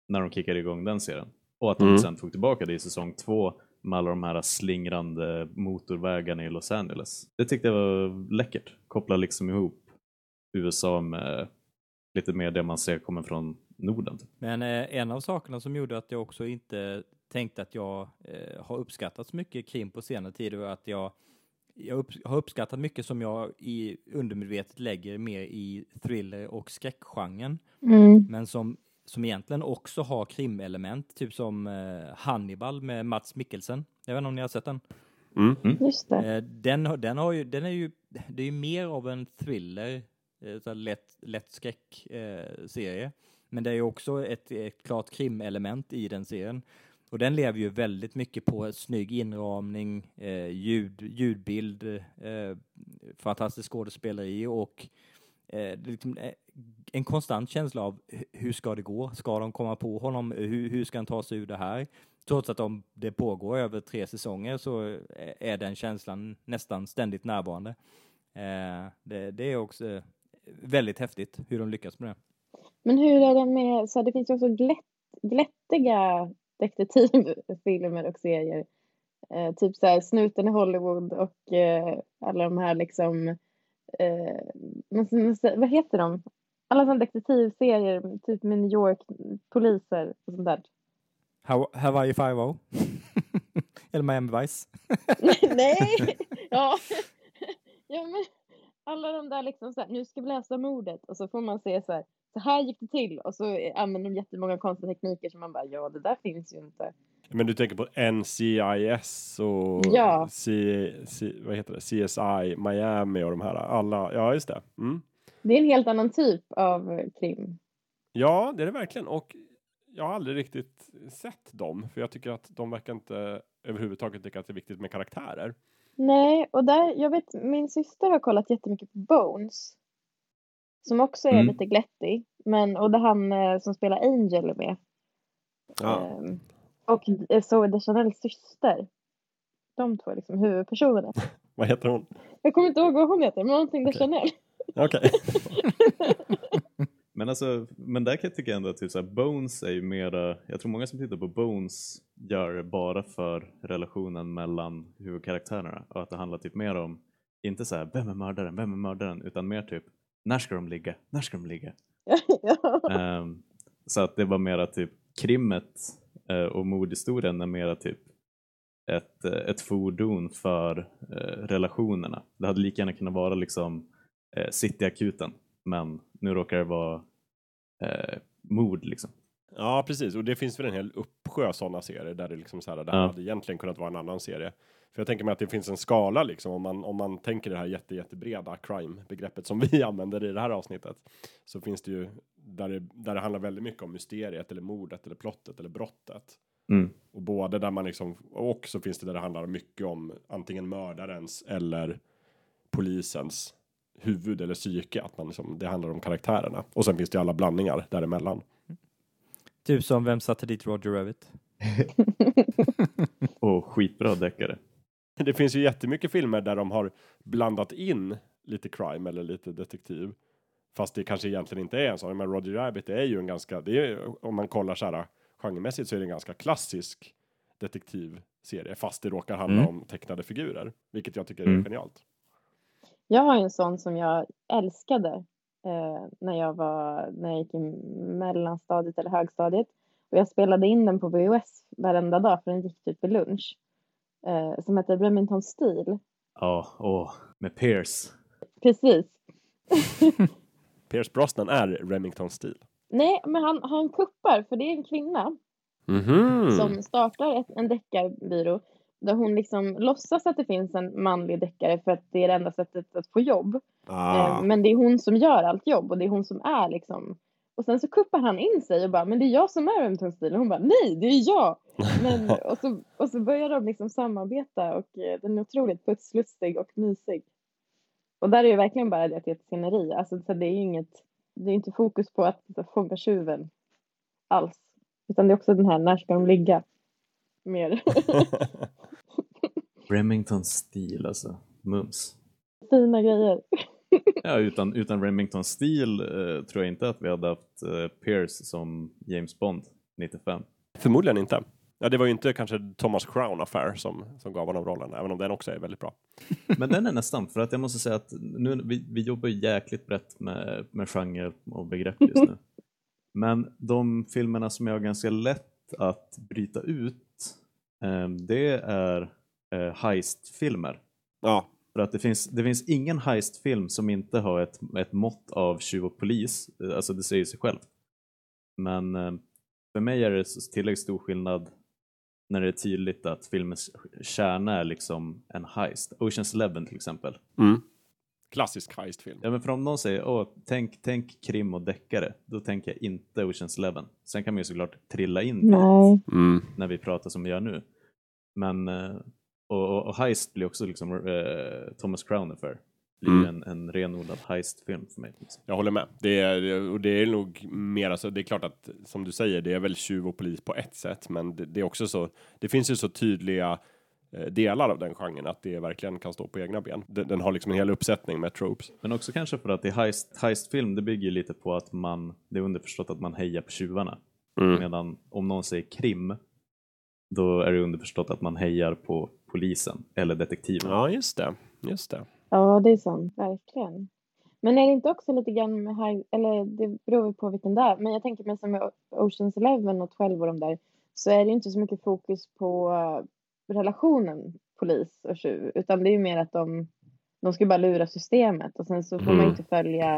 när de kickade igång den serien. Och att de Mm. sen tog tillbaka det i säsong två med alla de här slingrande motorvägarna i Los Angeles. Det tyckte jag var läckert. Koppla liksom ihop USA med lite mer det man ser kommer från Norden. typ. Men eh, en av sakerna som gjorde att jag också inte tänkte att jag eh, har uppskattat så mycket krim på senare tid och att jag, jag upp, har uppskattat mycket som jag i undermedvetet lägger mer i thriller och skräckgenren. Mm. Men som, som egentligen också har krimelement, typ som eh, Hannibal med Mats Mikkelsen. Jag vet inte om ni har sett den? Mm. Just det. Eh, den, har- den, har ju, den är ju, det är ju mer av en thriller, Eh, så lätt, lätt skräckserie. Eh, serie. Men det är ju också ett, ett klart krimelement i den serien. Och den lever ju väldigt mycket på snygg inramning, eh, ljud, ljudbild, eh, fantastisk skådespeleri och eh, liksom, eh, en konstant känsla av hur ska det gå? Ska de komma på honom? Hur, hur ska han ta sig ur det här? Trots att de, det pågår över tre säsonger så eh, är den känslan nästan ständigt närvarande. Eh, det, det är också väldigt häftigt hur de lyckas med det. Men hur är det med, så det finns ju också glätt, glättiga detektivfilmer och serier. Eh, typ så här Snuten i Hollywood och eh, alla de här liksom, eh, vad heter de? Alla sådana detektivserier, typ med New York, poliser och sånt där. Haw- Hawaii Five-O. Eller Miami Vice. Nej! Ja. ja, men alla de där liksom så här, nu ska vi läsa mordet och så får man se så här, så här gick det till och så använder de jättemånga konstiga tekniker som man bara, ja det där finns ju inte. Men du tänker på NCIS och Ja. C, C, vad heter det? CSI Miami och de här. Alla, ja just det. Mm. Det är en helt annan typ av krim. Ja, det är det verkligen. Och jag har aldrig riktigt sett dem, för jag tycker att de verkar inte överhuvudtaget tycka att det är viktigt med karaktärer. Nej, och där, jag vet, min syster har kollat jättemycket på Bones. Som också är Mm. lite glättig. Men, och det han eh, som spelar Angel är med. Ja. Ehm, och eh, så är det Chanels syster. De två är liksom huvudpersonerna. Vad heter hon? Jag kommer inte ihåg vad hon heter, men någonting med Okej. Chanel. Okej. Men alltså, men där kan jag tycka ändå att typ så här, Bones är ju mera, jag tror många som tittar på Bones gör det bara för relationen mellan huvudkaraktärerna och att det handlar typ mer om, inte så här, vem är mördaren, vem är mördaren, utan mer typ, när ska de ligga, när ska de ligga? Ehm, så att det var mera typ krimmet eh, och mordhistorien är mera typ ett, eh, ett fordon för eh, relationerna. Det hade lika gärna kunnat vara liksom Cityakuten men nu råkar det vara eh, mord liksom. Ja, precis. Och det finns väl en hel uppsjö sådana serier där det liksom så här, det här Ja. hade egentligen kunnat vara en annan serie. För jag tänker mig att det finns en skala liksom om man, om man tänker det här jätte, jättebreda crime-begreppet som vi använder i det här avsnittet. Så finns det ju där det, där det handlar väldigt mycket om mysteriet eller mordet eller plottet eller brottet. Mm. Och både där man liksom, och så finns det där det handlar mycket om antingen mördarens eller polisens huvud eller psyke. Att man liksom, det handlar om karaktärerna. Och sen finns det alla blandningar däremellan. Typ som Vem satte dit Roger Rabbit? Och skitbra deckare. Det finns ju jättemycket filmer där de har blandat in lite crime eller lite detektiv. Fast det kanske egentligen inte är en sån. Men Roger Rabbit är ju en ganska, det är, om man kollar så här genremässigt så är det en ganska klassisk detektivserie. Fast det råkar handla Mm. om tecknade figurer. Vilket jag tycker är Mm. genialt. Jag har en sån som jag älskade eh, när jag var, när jag gick i mellanstadiet eller högstadiet. Och jag spelade in den på VHS varenda dag för den gick typ vid lunch. Eh, som heter Remington Steel. Ja, åh, med Pierce. Precis. Pierce Brosnan är Remington Steel. Nej, men han, han kuppar för det är en kvinna Mhm. som startar ett, en deckarbyrå där hon liksom låtsas att det finns en manlig deckare för att det är det enda sättet att få jobb. Ah. Eh, Men det är hon som gör allt jobb och det är hon som är liksom. Och sen så kuppar han in sig och bara, men det är jag som är. Och hon bara, nej, det är jag. Men, och, så, och så börjar de liksom samarbeta och eh, den är otroligt putslustig och mysig. Och där är det verkligen bara det att det är ett sceneri. Alltså så det är ju inget, det är inte fokus på att fånga tjuven alls. Utan det är också den här, när ska de ligga? Mer Remington Steel alltså, mums. fina grejer. Ja, utan, utan Remington Steel eh, tror jag inte att vi hade haft eh, Pierce som James Bond 95. Förmodligen inte. Ja, det var ju inte kanske Thomas Crown Affair som, som gav honom rollen, även om den också är väldigt bra. Men den är nästan, för att jag måste säga att nu, vi, vi jobbar ju jäkligt brett med, med genre och begrepp just nu. Men de filmerna som jag ganska lätt att bryta ut eh, det är eh, heistfilmer. Ja, För att det finns, det finns ingen heistfilm som inte har ett, ett mått av tjuv och polis, Eh, alltså det säger sig självt. Men eh, för mig är det tillräckligt stor skillnad när det är tydligt att filmens kärna är liksom en heist. Oceans Eleven till exempel. mm. klassisk heistfilm. Ja men för om någon säger åh, tänk, tänk krim och deckare, då tänker jag inte Oceans Eleven. Sen kan man ju såklart trilla in Nej. Mm. när vi pratar som vi gör nu. Men, eh, och, och, och Heist blir också liksom eh, Thomas Crown Affair. Blir Mm. en, en renodlad heistfilm för mig. Liksom. Jag håller med. Det är, och det är nog mer, alltså, det är klart att som du säger, det är väl tjuv och polis på ett sätt, men det, det är också så, det finns ju så tydliga eh, delar av den genren att det verkligen kan stå på egna ben. Den, den har liksom en hel uppsättning med tropes. Men också kanske för att i heist, heistfilm, det bygger ju lite på att man, det är underförstått att man hejar på tjuvarna. Mm. Medan om någon säger krim, då är det underförstått att man hejar på polisen eller detektiven. Ja, just det. Just det. Ja, det är sant. Verkligen. Men är det inte också lite grann med high, eller det beror på vilken det är, men jag tänker mig som med Oceans Eleven och 12 och de där, så är det ju inte så mycket fokus på eh, relationen polis och tjuv, utan det är ju mer att de, de ska bara lura systemet och sen så får man Mm. ju inte följa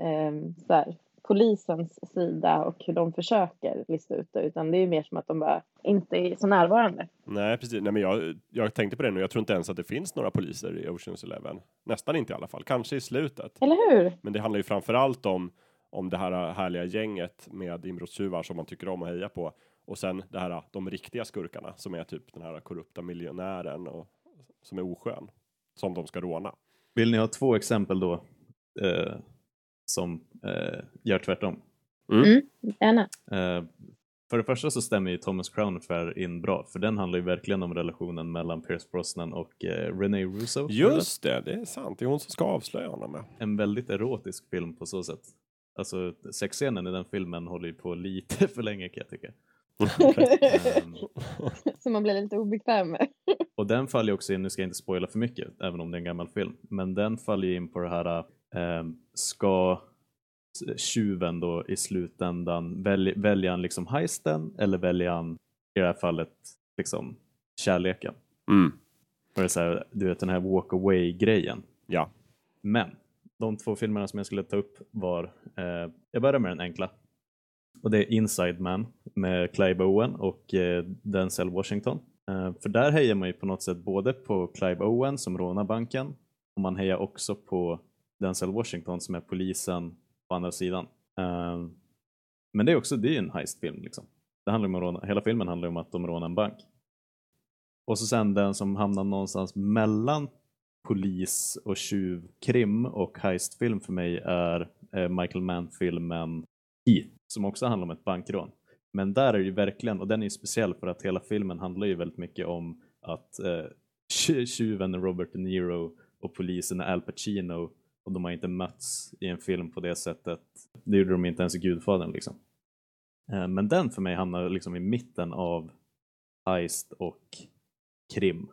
eh, så här, polisens sida och hur de försöker lista ut det, utan det är ju mer som att de bara inte är så närvarande. Nej, precis. Nej, men jag, jag tänkte på det nu. Jag tror inte ens att det finns några poliser i Oceans Eleven. Nästan inte i alla fall. Kanske i slutet. Eller hur? Men det handlar ju framför allt om, om det här härliga gänget med inbrottstjuvar som man tycker om att heja på. Och sen det här, de riktiga skurkarna som är typ den här korrupta miljonären och som är oskön. Som de ska råna. Vill ni ha två exempel då eh, som eh, gör tvärtom? Gärna. Eh, för det första så stämmer ju Thomas Crown Affair in bra, för den handlar ju verkligen om relationen mellan Pierce Brosnan och eh, René Russo. Just det, det är sant. Det är hon som ska avslöja honom. Med. En väldigt erotisk film på så sätt. Alltså sexscenen i den filmen håller ju på lite för länge kan jag tycka. Ehm, Som man blir lite obekväm med. och den faller ju också in, nu ska jag inte spoila för mycket, även om det är en gammal film, men den faller ju in på det här, ehm, ska tjuven då i slutändan välj, välja han liksom heisten eller välja han i det här fallet liksom kärleken? Mm. Och det är så här, du vet den här walk away grejen. Ja. Men de två filmerna som jag skulle ta upp var, eh, jag börjar med den enkla. Och det är Inside Man med Clive Owen och eh, Denzel Washington. Eh, för där hejar man ju på något sätt både på Clive Owen som rånar banken och man hejar också på Denzel Washington som är polisen på andra sidan. Eh, men det är också, det är ju en heistfilm liksom. Det handlar om att råna, hela filmen handlar om att de rånar en bank. Och så sen den som hamnar någonstans mellan polis och tjuvkrim och heistfilm för mig är eh, Michael Mann-filmen Heat som också handlar om ett bankrån. Men där är det ju verkligen, och den är ju speciell för att hela filmen handlar ju väldigt mycket om att eh, tjuven Robert De Niro och polisen Al Pacino och de har inte mötts i en film på det sättet. Det gjorde de inte ens i Gudfadern liksom. Eh, men den för mig hamnar liksom i mitten av heist och krim.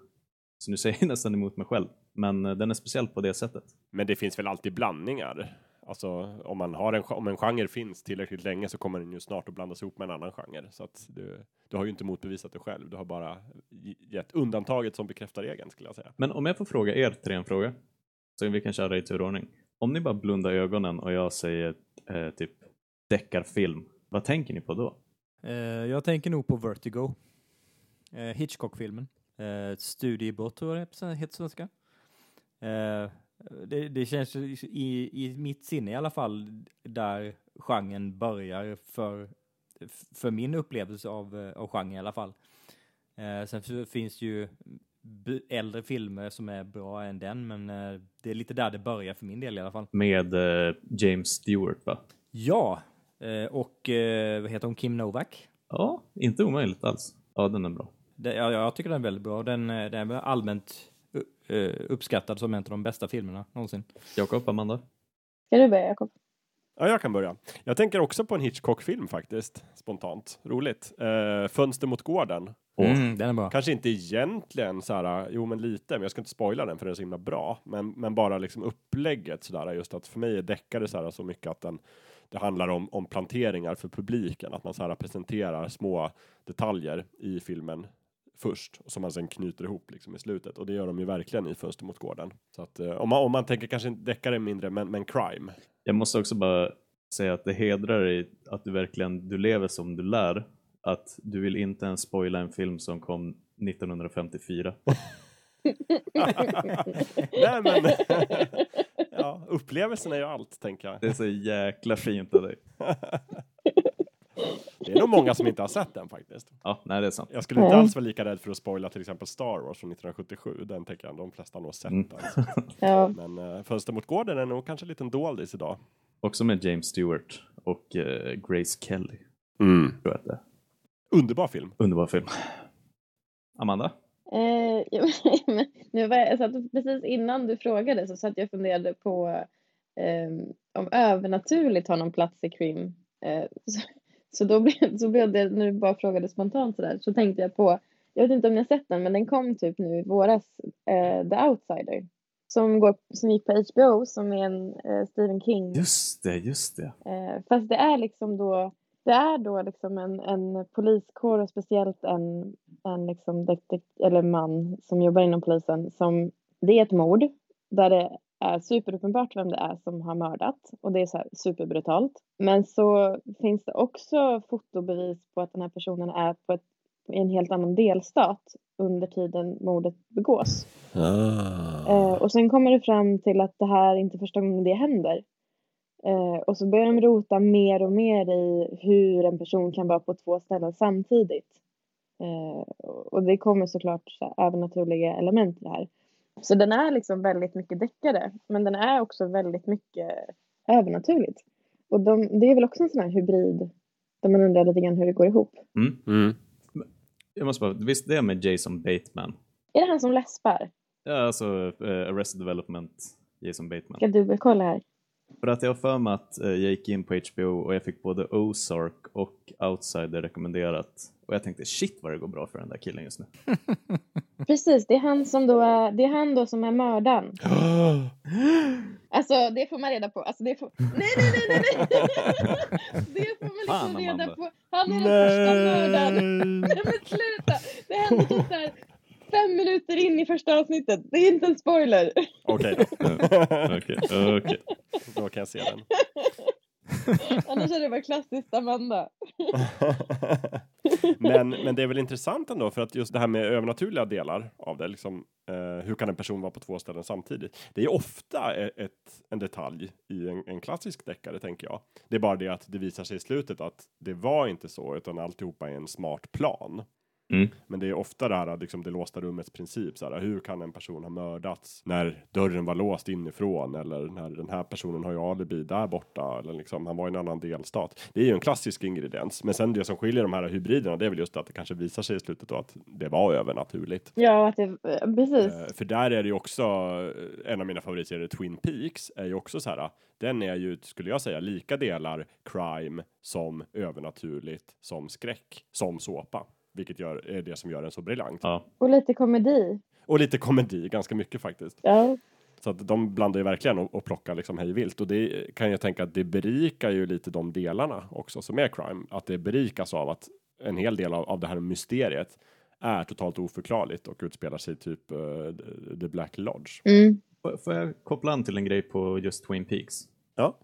Så nu säger jag nästan emot mig själv. Men eh, den är speciell på det sättet. Men det finns väl alltid blandningar. Alltså om man har en, om en genre finns tillräckligt länge så kommer den ju snart att blandas ihop med en annan genre. Så att du, du har ju inte motbevisat det själv. Du har bara ge- gett undantaget som bekräftar regeln skulle jag säga. Men om jag får fråga er tre en fråga. Så vi kan köra i turordning. Om ni bara blundar ögonen och jag säger eh, typ deckarfilm. Vad tänker ni på då? Eh, jag tänker nog på Vertigo. Eh, Hitchcock-filmen. Eh, Studiebrott tror jag det heter på svenska. Eh, det, det känns i, i mitt sinne i alla fall där genren börjar för, för min upplevelse av, eh, av genren i alla fall. Eh, sen finns det ju äldre filmer som är bra än den, men eh, det är lite där det börjar för min del i alla fall. Med eh, James Stewart va? Ja, eh, och eh, vad heter hon, Kim Novak? Ja, inte omöjligt alls. Ja, den är bra. Det, ja, jag tycker den är väldigt bra. Den, eh, den är allmänt uh, uppskattad som en av de bästa filmerna någonsin. Jakob, Amanda? Ska du börja Jakob? Ja, jag kan börja. Jag tänker också på en Hitchcock-film faktiskt, spontant. Roligt. Eh, Fönster mot gården. Åh. Mm, den är bra. Kanske inte egentligen så här, jo men lite, men jag ska inte spoila den för den är så himla bra. Men, men bara liksom upplägget sådär, just att för mig är deckare så här så mycket att den, det handlar om, om planteringar för publiken, att man så här presenterar små detaljer i filmen först och som man sen knyter ihop liksom i slutet och det gör de ju verkligen i Fönster mot gården. Så att eh, om man, om man tänker kanske deckare mindre men, men crime. Jag måste också bara säga att det hedrar dig att du verkligen du lever som du lär. Att du vill inte ens spoila en film som kom 1954. Nej men, ja, upplevelsen är ju allt tänker jag. Det är så jäkla fint av dig. Det är nog många som inte har sett den faktiskt. Ja, nej det är sant. Jag skulle inte alls vara lika rädd för att spoila till exempel Star Wars från 1977. Den tänker jag de flesta har nog sett. Mm. Alltså. Ja, Men uh, Fönster mot gården är nog kanske en liten doldis idag. Också med James Stewart och eh, Grace Kelly. Mm. Tror jag att det är. Underbar film. Underbar film. Amanda? Eh, men nu var jag, jag satt, precis innan du frågade så satt jag och funderade på eh, om övernaturligt har någon plats i Krim. Eh, så, så då blev, så blev det, när du bara frågade spontant sådär, så tänkte jag på, jag vet inte om ni har sett den, men den kom typ nu i våras, eh, The Outsider. Som, går, som gick på HBO, som är en eh, Stephen King Just det, just det. Eh, fast det är liksom då, det är då liksom en, en poliskår och speciellt en, en liksom detektiv, eller man som jobbar inom polisen som, det är ett mord där det är superuppenbart vem det är som har mördat och det är så superbrutalt. Men så finns det också fotobevis på att den här personen är på ett, i en helt annan delstat under tiden mordet begås. Eh, och sen kommer det fram till att det här är inte första gången det händer. Eh, och så börjar de rota mer och mer i hur en person kan vara på två ställen samtidigt. Eh, och det kommer såklart så här, övernaturliga element i det här. Så den är liksom väldigt mycket deckare, men den är också väldigt mycket övernaturligt. Och de, det är väl också en sån här hybrid där man undrar lite grann hur det går ihop. Mm. Mm. Jag måste bara, visst det är med Jason Bateman? Är det han som läspar? Ja, alltså eh, Arrested Development, Jason Bateman. Ska jag dubbelkolla här? För att jag har för mig att eh, jag gick in på HBO och jag fick både Ozark och Outsider rekommenderat. Och jag tänkte shit vad det går bra för den där killen just nu. Precis, det är han som då är, det är han då som är mördaren. Alltså det får man reda på. Alltså, det får... Nej, nej, nej, nej, nej! Det får man liksom Fan, reda på. Han är den första mördaren. Nej men sluta! Det händer typ såhär fem minuter in i första avsnittet. Det är inte en spoiler. Okej då. Okej, okej. då kan jag se den. Annars är det bara klassiskt Amanda. men, men det är väl intressant ändå för att just det här med övernaturliga delar av det, liksom, eh, hur kan en person vara på två ställen samtidigt? Det är ofta e- ett, en detalj i en, en klassisk deckare, tänker jag. Det är bara det att det visar sig i slutet att det var inte så, utan alltihopa är en smart plan. Mm. Men det är ofta det här, liksom det låsta rummets princip. Så här, hur kan en person ha mördats när dörren var låst inifrån? Eller när den här personen har ju alibi där borta. Eller liksom, han var i en annan delstat. Det är ju en klassisk ingrediens. Men sen det som skiljer de här hybriderna, det är väl just att det kanske visar sig i slutet då att det var övernaturligt. Ja, att det, eh, precis. Eh, för där är det ju också, eh, en av mina favoritserier, Twin Peaks, är ju också så här, den är ju, skulle jag säga, lika delar crime som övernaturligt, som skräck, som såpa. Vilket gör, är det som gör den så briljant. Ja, Och lite komedi. Och lite komedi, ganska mycket faktiskt. Ja, Så att de blandar ju verkligen och, och plockar liksom hej vilt. Och det kan jag tänka att det berikar ju lite de delarna också som är crime. Att det berikas av att en hel del av, av det här mysteriet är totalt oförklarligt och utspelar sig typ uh, The Black Lodge. mm. Får- jag koppla an till en grej på just Twin Peaks? Ja.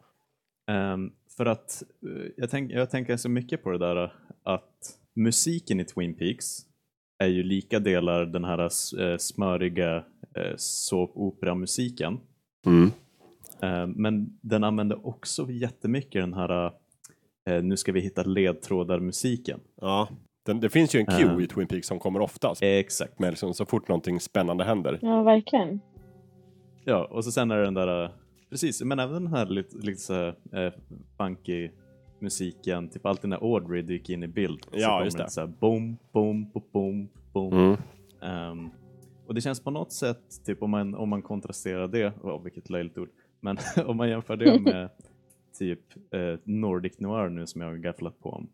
Ehm, för att eh, jag, tänk, jag tänker så mycket på det där eh, att musiken i Twin Peaks är ju lika delar den här eh, smöriga eh, såpopera-musiken. Mm. Ehm, men den använder också jättemycket den här eh, nu ska vi hitta ledtrådar-musiken. Ja. Den, det finns ju en cue Ja. i Twin Peaks som kommer oftast. Exakt. Men liksom, så fort någonting spännande händer. ja verkligen. Ja, och så sen är det den där, eh, precis, men även den här lite, lite så här, eh, funky musiken, typ alltid när Audrey dyker in i bild. så Ja, kommer just det. Så här, boom, boom, boom, boom, boom. Mm. Ehm, och det känns på något sätt, typ om man, om man kontrasterar det, oh, vilket löjligt ord, men om man jämför det med typ eh, Nordic Noir nu som jag har gafflat på om.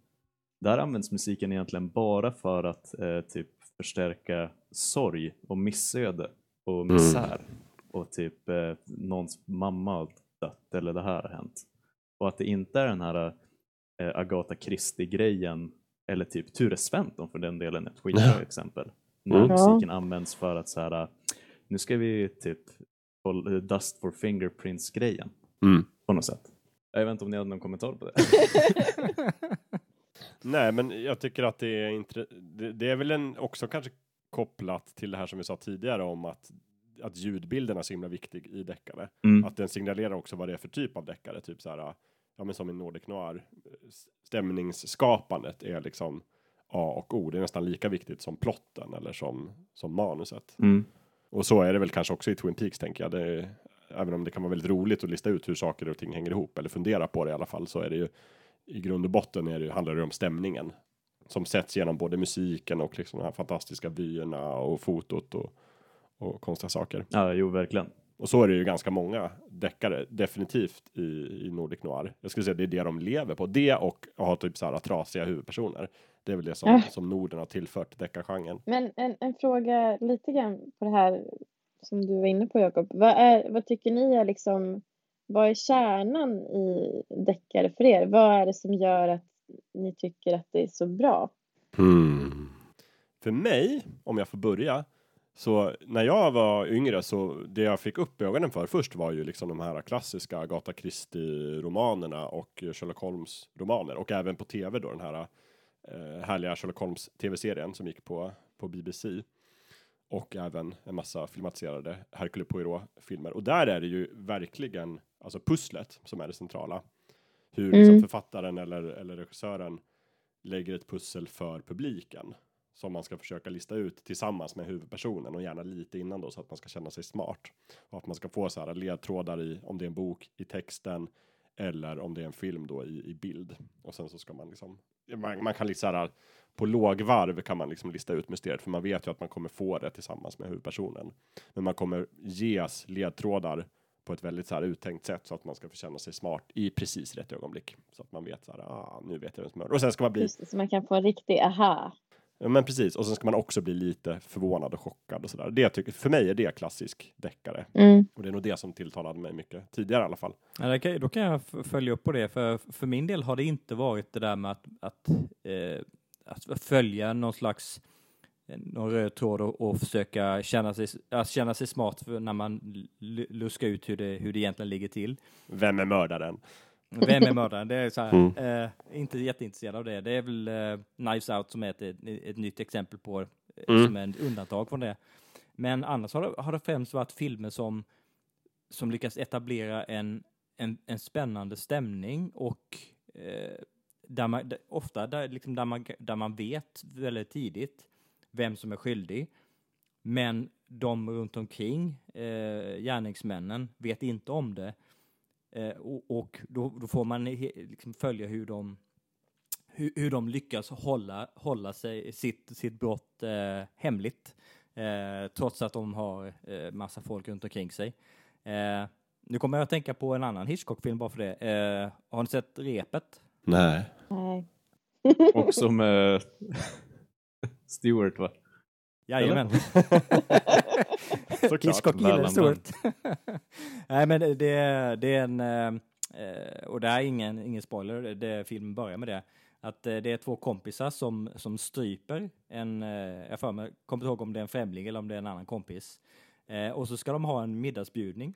Där används musiken egentligen bara för att eh, typ förstärka sorg och missöde och Mm. misär. Och typ eh, någons mamma har dött eller det här har hänt. Och att det inte är den här eh, Agatha Christie-grejen eller typ Ture Sventon för den delen ett skitbra exempel. När Mm. musiken används för att så här, nu ska vi typ hålla- Dust for Fingerprints-grejen Mm. på något sätt. Jag vet inte om ni hade någon kommentar på det? Nej, men jag tycker att det är, det, det är väl en, också kanske kopplat till det här som vi sa tidigare om att, att ljudbilden är så himla viktig i deckare. Mm. Att den signalerar också vad det är för typ av deckare, typ så här, ja men som i Nordic Noir, stämningsskapandet är liksom A och O. Det är nästan lika viktigt som plotten eller som, som manuset. Mm. Och så är det väl kanske också i Twin Peaks tänker jag. Det även om det kan vara väldigt roligt att lista ut hur saker och ting hänger ihop eller fundera på det i alla fall så är det ju i grund och botten är det, ju- handlar det om stämningen som sätts genom både musiken och liksom de här fantastiska vyerna och fotot och, och konstiga saker. Ja, jo verkligen. Och så är det ju ganska många deckare, definitivt i, i Nordic Noir. Jag skulle säga det är det de lever på. Det och ha typ så här trasiga huvudpersoner. Det är väl det som, Ja. som Norden har tillfört deckargenren. Men en, en fråga lite grann på det här som du var inne på Jakob. Vad, är, vad tycker ni är liksom, vad är kärnan i deckare för er? Vad är det som gör att ni tycker att det är så bra? Hmm. För mig, om jag får börja, så när jag var yngre så det jag fick upp ögonen för först var ju liksom de här klassiska Agatha Christie-romanerna och Sherlock Holmes-romaner och även på tv då den här eh, härliga Sherlock Holmes tv-serien som gick på, på BBC. Och även en massa filmatiserade Hercule Poirot-filmer. Och där är det ju verkligen alltså pusslet som är det centrala. Hur liksom Mm. författaren eller, eller regissören lägger ett pussel för publiken som man ska försöka lista ut tillsammans med huvudpersonen och gärna lite innan då så att man ska känna sig smart och att man ska få så här ledtrådar i om det är en bok i texten eller om det är en film då i, i bild och sen så ska man liksom man, man kan liksom så här på lågvarv kan man liksom lista ut mysteriet för man vet ju att man kommer få det tillsammans med huvudpersonen. Men man kommer ges ledtrådar på ett väldigt så här uttänkt sätt så att man ska få känna sig smart i precis rätt ögonblick så att man vet så här ah, nu vet jag vem som är och sen ska man bli Just det, så man kan få en riktig aha. Ja, men precis, och sen ska man också bli lite förvånad och chockad och sådär. Det tycker, för mig är det klassisk deckare. Mm. Och det är nog det som tilltalade mig mycket, tidigare i alla fall. Ja, kan, då kan jag följa upp på det, för för min del har det inte varit det där med att, att, eh, att följa någon slags eh, någon röd tråd och, och försöka känna sig, att känna sig smart för när man luskar ut hur det, hur det egentligen ligger till. Vem är mördaren? Vem är mördaren? Det är så här, Mm. eh, inte jätteintresserad av det. Det är väl eh, Knives Out som är ett, ett, nytt exempel på, eh, Mm. som är ett undantag från det. Men annars har det, har det främst varit filmer som, som lyckas etablera en, en, en spännande stämning och eh, där man, där, ofta där, liksom där, man, där man vet väldigt tidigt vem som är skyldig. Men de runt omkring eh, gärningsmännen vet inte om det. Eh, och och då, då får man liksom följa hur de, hur, hur de lyckas hålla, hålla sig, sitt, sitt brott eh, hemligt. Eh, trots att de har eh, massa folk runt omkring sig. Eh, nu kommer jag att tänka på en annan Hitchcock-film bara för det. Eh, har ni sett Repet? Nej. Nej. Också med Stewart va? Jajamän. Såklart. Hitchcock gillar stort. Nej men det, det är, det är en, eh, och det är ingen, ingen spoiler, det, filmen börjar med det. Att eh, det är två kompisar som, som stryper en, eh, jag för mig, kommer inte ihåg om det är en främling eller om det är en annan kompis. Och så ska de ha en middagsbjudning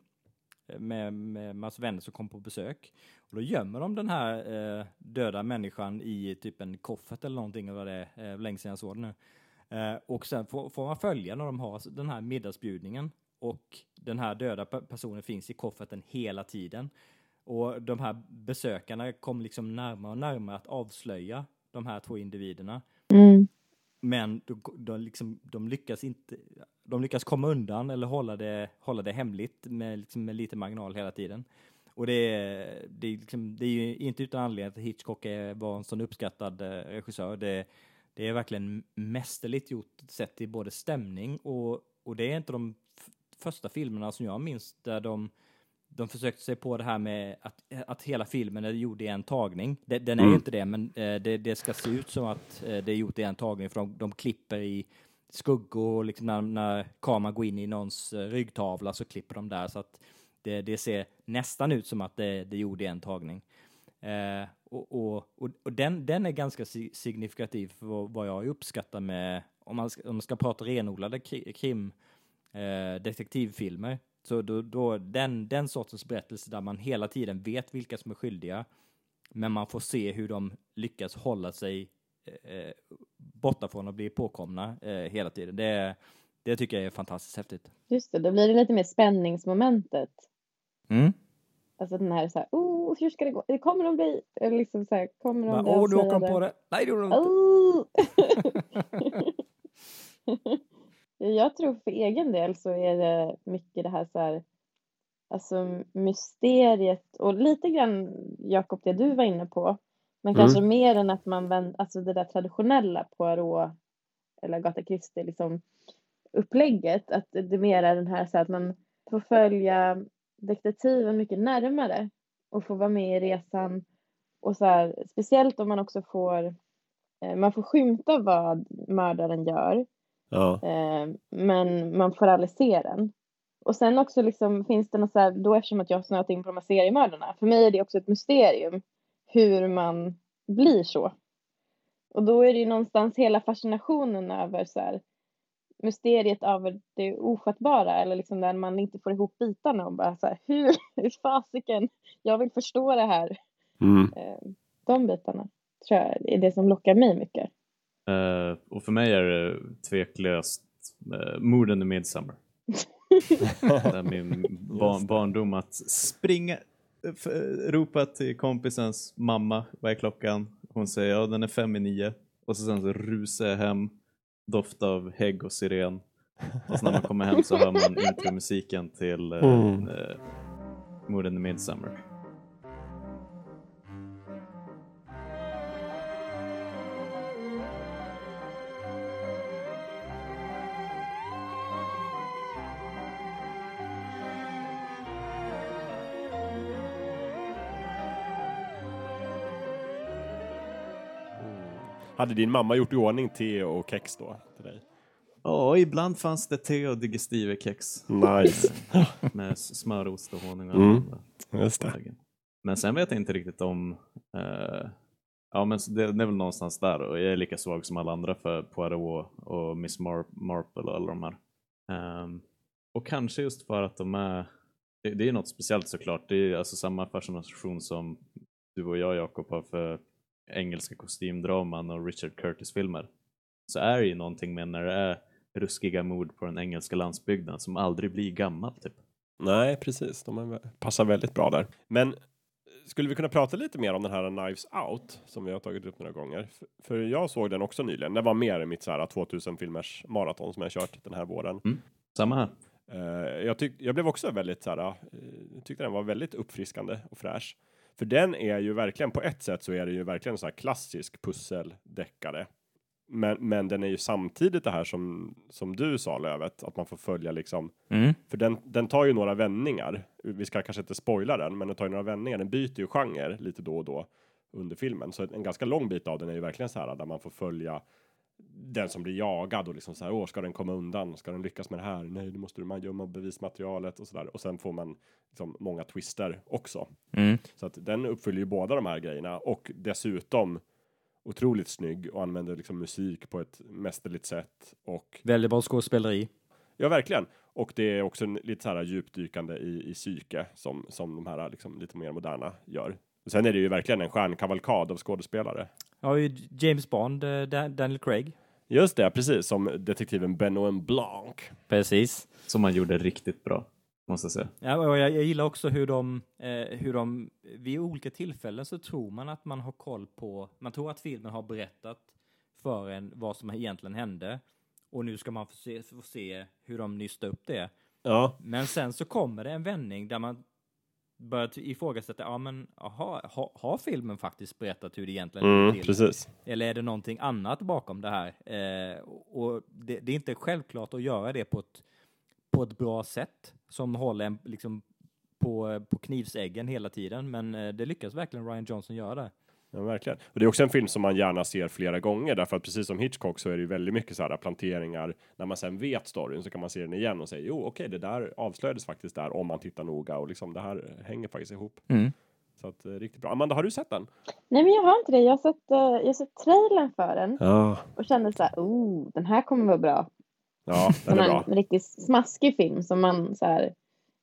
med, med massa vänner som kommer på besök. Och då gömmer de den här eh, döda människan i typ en koffert eller någonting, eller vad det är, eh, länge sedan jag såg det nu. Eh, och sen får, får man följa när de har den här middagsbjudningen och den här döda pe- personen finns i kofferten hela tiden. Och de här besökarna kommer liksom närmare och närmare att avslöja de här två individerna. Mm. Men de, de, liksom, de lyckas inte, de lyckas komma undan eller hålla det, hålla det hemligt med, liksom, med lite marginal hela tiden. Och det är, det, är liksom, det är ju inte utan anledning att Hitchcock är, var en sån uppskattad eh, regissör. Det, det är verkligen mästerligt gjort sett till både stämning och, och det är inte de första filmerna som jag minns där de de försökte sig på det här med att, att hela filmen är gjord i en tagning. Det, den är ju Mm. inte det, men eh, det, det ska se ut som att eh, det är gjort i en tagning, för de, de klipper i skuggor, liksom när, när kameran går in i någons eh, ryggtavla så klipper de där, så att det, det ser nästan ut som att det, det gjort i en tagning. Eh, och och, och, och den, den är ganska si- signifikativ för vad, jag uppskattar med, om man ska, om man ska prata renodlade kri- krim, eh, detektivfilmer, så då, då den, den sortens berättelse där man hela tiden vet vilka som är skyldiga, men man får se hur de lyckas hålla sig eh, borta från att bli påkomna eh, hela tiden. Det, det tycker jag är fantastiskt häftigt. Just det, då blir det lite mer spänningsmomentet. Mm. Alltså den här så här, oh, hur ska det gå? Kommer de bli, eller liksom så här, kommer de bli Åh, du åker på det! Nej, det gjorde de inte! Oh! jag tror för egen del så är det mycket det här så här, alltså mysteriet och lite grann Jakob det du var inne på. Men Mm. kanske mer än att man vänder, alltså det där traditionella Poirot eller Agatha Christie liksom upplägget. Att det mer är den här så här, att man får följa detektiven mycket närmare och får vara med i resan. Och så här, speciellt om man också får, eh, man får skymta vad mördaren gör. Ja. Eh, men man får aldrig se den. Och sen också liksom, finns det något så här, då eftersom att jag har snöat in på de här seriemördarna, för mig är det också ett mysterium hur man blir så. Och då är det ju någonstans hela fascinationen över så här, mysteriet över det ofattbara eller liksom där man inte får ihop bitarna och bara så här, hur, hur fasiken, jag vill förstå det här. Mm. Eh, de bitarna tror jag är det som lockar mig mycket. Eh, och för mig är det tveklöst uh, Morden i Midsummer. Det är min barn, barndom att springa, ropa till kompisens mamma, vad är klockan? Hon säger ja den är fem i nio. Och så sen så rusar jag hem, doft av hägg och siren. Och så när man kommer hem så hör man intromusiken till uh, Mm. uh, Morden i Midsummer. Hade din mamma gjort i ordning te och kex då till dig? Ja, ibland fanns det te och digestive-kex Nice. med smörost och honung och Mm. Just det. Men sen vet jag inte riktigt om... Eh, ja, men det, det är väl någonstans där och jag är lika svag som alla andra för Poirot och Miss Mar- Marple och alla de här. Ehm, och kanske just för att de är... Det, det är något speciellt såklart. Det är alltså samma fascination som du och jag Jakob har för engelska kostymdraman och Richard Curtis-filmer. Så är det ju någonting med när det är ruskiga mord på den engelska landsbygden som aldrig blir gammal typ. Nej, precis. De passar väldigt bra där. Men eh, skulle vi kunna prata lite mer om den här Knives Out som vi har tagit upp några gånger? För, jag såg den också nyligen. Det var mer än mitt så här 2000 filmers maraton som jag kört den här våren. Samma här. Eh, jag, tyck, jag blev också väldigt så här, uh, tyckte den var väldigt uppfriskande och fräsch. För den är ju verkligen, på ett sätt så är det ju verkligen så här klassisk pusseldeckare. Men, men den är ju samtidigt det här som, som du sa Lövet, att man får följa liksom Mm. för den, den tar ju några vändningar. Vi ska kanske inte spoila den, men den tar ju några vändningar. Den byter ju genre lite då och då under filmen. Så en ganska lång bit av den är ju verkligen så här där man får följa den som blir jagad och liksom så här, åh, ska den komma undan? Ska den lyckas med det här? Nej, då måste man gömma bevismaterialet och så där. Och sen får man liksom många twister också. Mm. Så att den uppfyller ju båda de här grejerna och dessutom otroligt snygg och använder liksom musik på ett mästerligt sätt och Väldigt bra skådespeleri. Ja, verkligen. Och det är också en, lite så här djupdykande i, i psyke som, som de här liksom, lite mer moderna gör. Sen är det ju verkligen en stjärnkavalkad av skådespelare. Ja, ju James Bond, eh, Dan- Daniel Craig. Just det, precis som detektiven Benoit Blanc. Precis. Som man gjorde riktigt bra, måste jag säga. Ja, och jag, jag gillar också hur de, eh, hur de, vid olika tillfällen så tror man att man har koll på, man tror att filmen har berättat för en vad som egentligen hände. Och nu ska man få se, få se hur de nystar upp det. Ja, Men sen så kommer det en vändning där man börjar t- ifrågasätta, ja men aha, ha, har filmen faktiskt berättat hur det egentligen mm, till? precis. Eller är det någonting annat bakom det här? Eh, och det, det är inte självklart att göra det på ett, på ett bra sätt som håller en liksom på, på knivsäggen hela tiden. Men eh, det lyckas verkligen Ryan Johnson göra där. Ja, verkligen. Och det är också en film som man gärna ser flera gånger därför att precis som Hitchcock så är det ju väldigt mycket så här planteringar. När man sen vet storyn så kan man se den igen och säga jo, okej, det där avslöjades faktiskt där om man tittar noga och liksom det här hänger faktiskt ihop. Så att, eh, riktigt bra. Amanda, har du sett den? Nej, men jag har inte det. Jag har sett, eh, jag har sett trailern för den Ja. och kände så här, oh, den här kommer vara bra. Ja, den är bra. en riktigt smaskig film som man så här,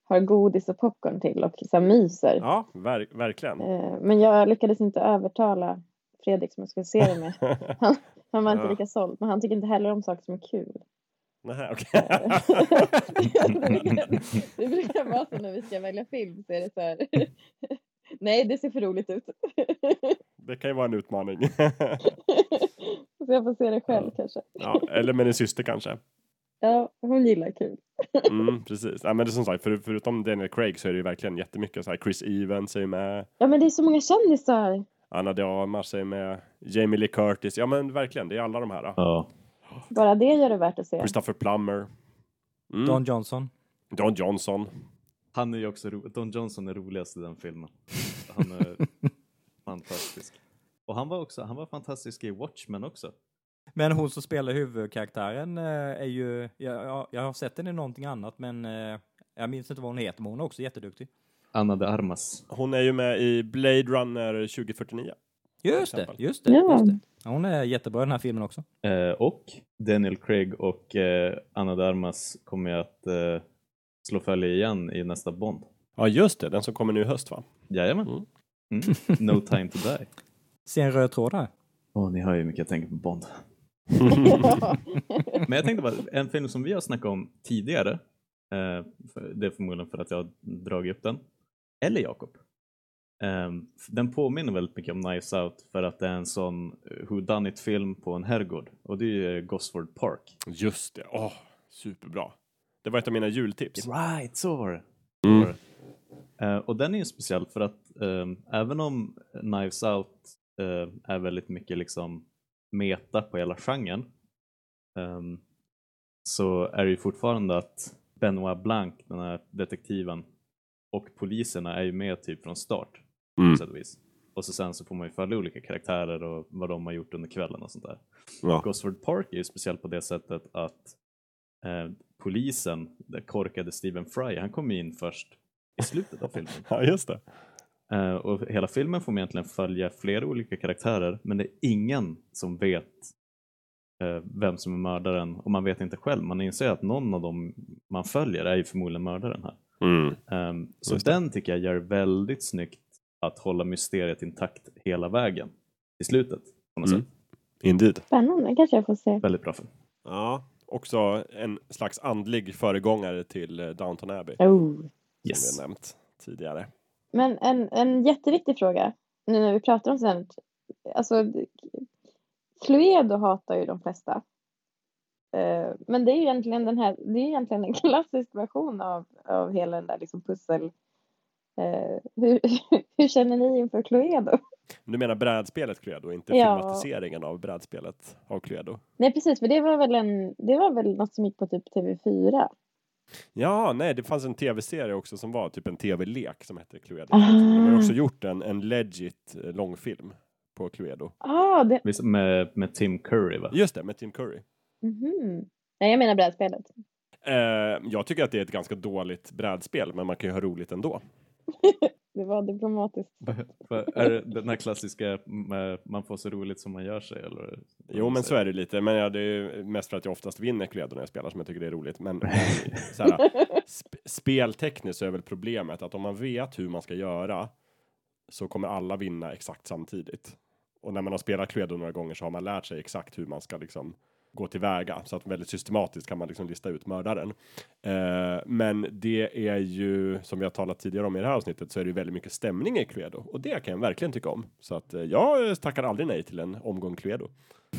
har godis och popcorn till och så myser. Ja, ver verkligen. Eh, Men jag lyckades inte övertala Fredrik som jag skulle se den med. Han, han var inte Ja. lika såld, men han tycker inte heller om saker som är kul. Nej, okej. det brukar vara så när vi ska välja film så är det så här. Nej, det ser för roligt ut. det kan ju vara en utmaning. så jag får se det själv kanske. ja, eller med din syster kanske. Ja, hon gillar kul. Mm, precis. Ja, men det är som sagt, för, förutom Daniel Craig så är det ju verkligen jättemycket så här. Chris Evans är ju med. Ja, men det är så många kändisar. Anna de Armas är med. Jamie Lee Curtis. Ja, men verkligen. Det är alla de här. Ja. Bara det gör det värt att se. Christopher Plummer. Mm. Don Johnson. Don Johnson. Han är ju också ro- Don Johnson är roligast i den filmen. Han är fantastisk. Och han var också, han var fantastisk i Watchmen också. Men hon som spelar huvudkaraktären eh, är ju, jag, jag, jag har sett henne i någonting annat men eh, jag minns inte vad hon heter men hon är också jätteduktig. Anna de Armas. Hon är ju med i Blade Runner 2049. Just det, just det, Ja. just det. Ja, Hon är jättebra i den här filmen också. Eh, och Daniel Craig och eh, Anna de Armas kommer ju att eh, slå följe igen i nästa Bond. Ja, just det. Den som kommer nu i höst, va? Jajamän. Mm. Mm. No time to die. Se en röd tråd där. Åh, ni hör ju hur mycket jag tänker på Bond. Ja. Men jag tänkte bara, en film som vi har snackat om tidigare, eh, för- det är förmodligen för att jag har dragit upp den, eller Jakob. Eh, den påminner väldigt mycket om Knives Out för att det är en sån who done it film på en herrgård och det är ju Gosford Park. Just det. Åh, superbra. Det var ett av mina jultips. Right, så var det. Mm. Eh, och den är ju speciell för att ehm, även om Knives Out eh, är väldigt mycket liksom meta på hela genren ehm, så är det ju fortfarande att Benoit Blanc, den här detektiven och poliserna är ju med typ från start på Mm. sätt och vis. Och så sen så får man ju följa olika karaktärer och vad de har gjort under kvällen och sånt där. Ja. Gosford Park är ju speciellt på det sättet att eh, polisen, den korkade Stephen Fry, han kom in först i slutet av filmen. ja, just det. Eh, och hela filmen får man egentligen följa flera olika karaktärer men det är ingen som vet eh, vem som är mördaren och man vet inte själv. Man inser att någon av dem man följer är ju förmodligen mördaren här. Mm. Ehm, så Just den tycker jag gör väldigt snyggt att hålla mysteriet intakt hela vägen till slutet. På något Mm. sätt. Indeed. Spännande, kanske jag får se. Väldigt bra film. Ja, också en slags andlig föregångare till eh, Downton Abbey. Oh. Som Yes. vi har nämnt tidigare. Men en, en jätteviktig fråga, nu när vi pratar om sånt. Alltså, Cluedo hatar ju de flesta. Eh, Men det är ju egentligen den här, det är egentligen en klassisk version av, av hela den där liksom pussel. Eh, hur, hur känner ni inför Cluedo? Du menar brädspelet Cluedo, inte Ja. filmatiseringen av brädspelet av Cluedo? Nej precis, för det var väl en, det var väl något som gick på typ TV4? Ja, nej, det fanns en tv-serie också som var typ en tv-lek som hette Cluedo. Ah. De har också gjort en, en legit eh, långfilm på Cluedo. Ah, det, Visst, Med, med Tim Curry va? Just det, med Tim Curry. mhm. Nej jag menar brädspelet. Eh, jag tycker att det är ett ganska dåligt brädspel, men man kan ju ha roligt ändå. Det var diplomatiskt. Är det den här klassiska man får så roligt som man gör sig? Eller? Jo, men så är det lite. Men ja, det är mest för att jag oftast vinner Cluedo när jag spelar som jag tycker det är roligt. Men, så här, sp speltekniskt så är väl problemet att om man vet hur man ska göra så kommer alla vinna exakt samtidigt. Och när man har spelat Cluedo några gånger så har man lärt sig exakt hur man ska liksom gå tillväga så att väldigt systematiskt kan man liksom lista ut mördaren. Eh, men det är ju som vi har talat tidigare om i det här avsnittet så är det ju väldigt mycket stämning i Cluedo och det kan jag verkligen tycka om. Så att eh, jag tackar aldrig nej till en omgång Cluedo.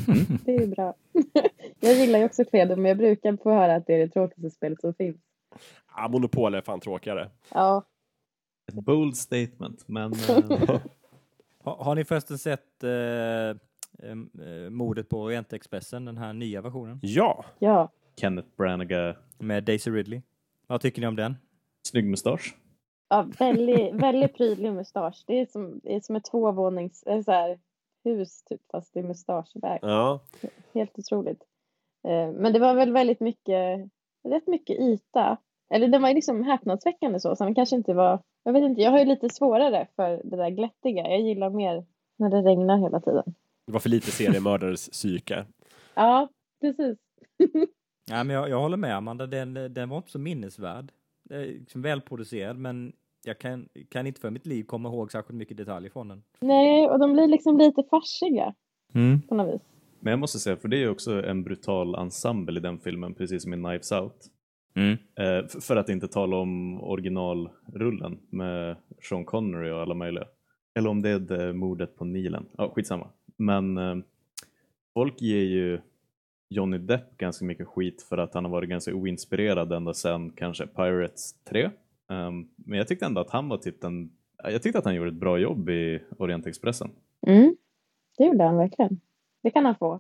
Det är ju bra. jag gillar ju också Cluedo men jag brukar få höra att det är det tråkigaste spelet som finns. Ah, Monopol är fan tråkigare. Ja, Ett bold statement, men eh, Har, har ni förresten sett eh, eh, eh, mordet på Orientexpressen, den här nya versionen? Ja, ja. Kenneth Branagh, Med Daisy Ridley. Vad tycker ni om den? snygg mustasch. ja väldigt, väldigt prydlig mustasch. Det är som, det är som ett tvåvånings eh, så här, hus typ fast i mustaschväg. ja, Helt otroligt. Eh, Men det var väl väldigt mycket, rätt mycket yta Eller den var ju liksom häpnadsväckande så, så den kanske inte var... Jag vet inte, jag har ju lite svärare för det där glättiga. Jag gillar mer när det regnar hela tiden. Det var för lite seriemördares psyke. Ja, precis. Ja, men jag, jag håller med Amanda, den, den var inte så minnesvärd. Det är liksom välproducerad, men jag kan, kan inte för mitt liv komma ihåg särskilt mycket detaljer från den. Nej, och de blir liksom lite farsiga på något vis. Men jag måste säga, för det är ju också en brutal ensemble i den filmen, precis som i Knives Out. Mm. Eh, för att inte tala om originalrullen med Sean Connery och alla möjliga. Eller om det är det mordet på Nilen. Ja, skitsamma. Men eh, folk ger ju Johnny Depp ganska mycket skit för att han har varit ganska oinspirerad ända sedan kanske Pirates 3. Ehm, men jag tyckte ändå att han var typ den jag tyckte att han gjorde ett bra jobb i Orientexpressen. Mm. Det gjorde han verkligen. Det kan han få.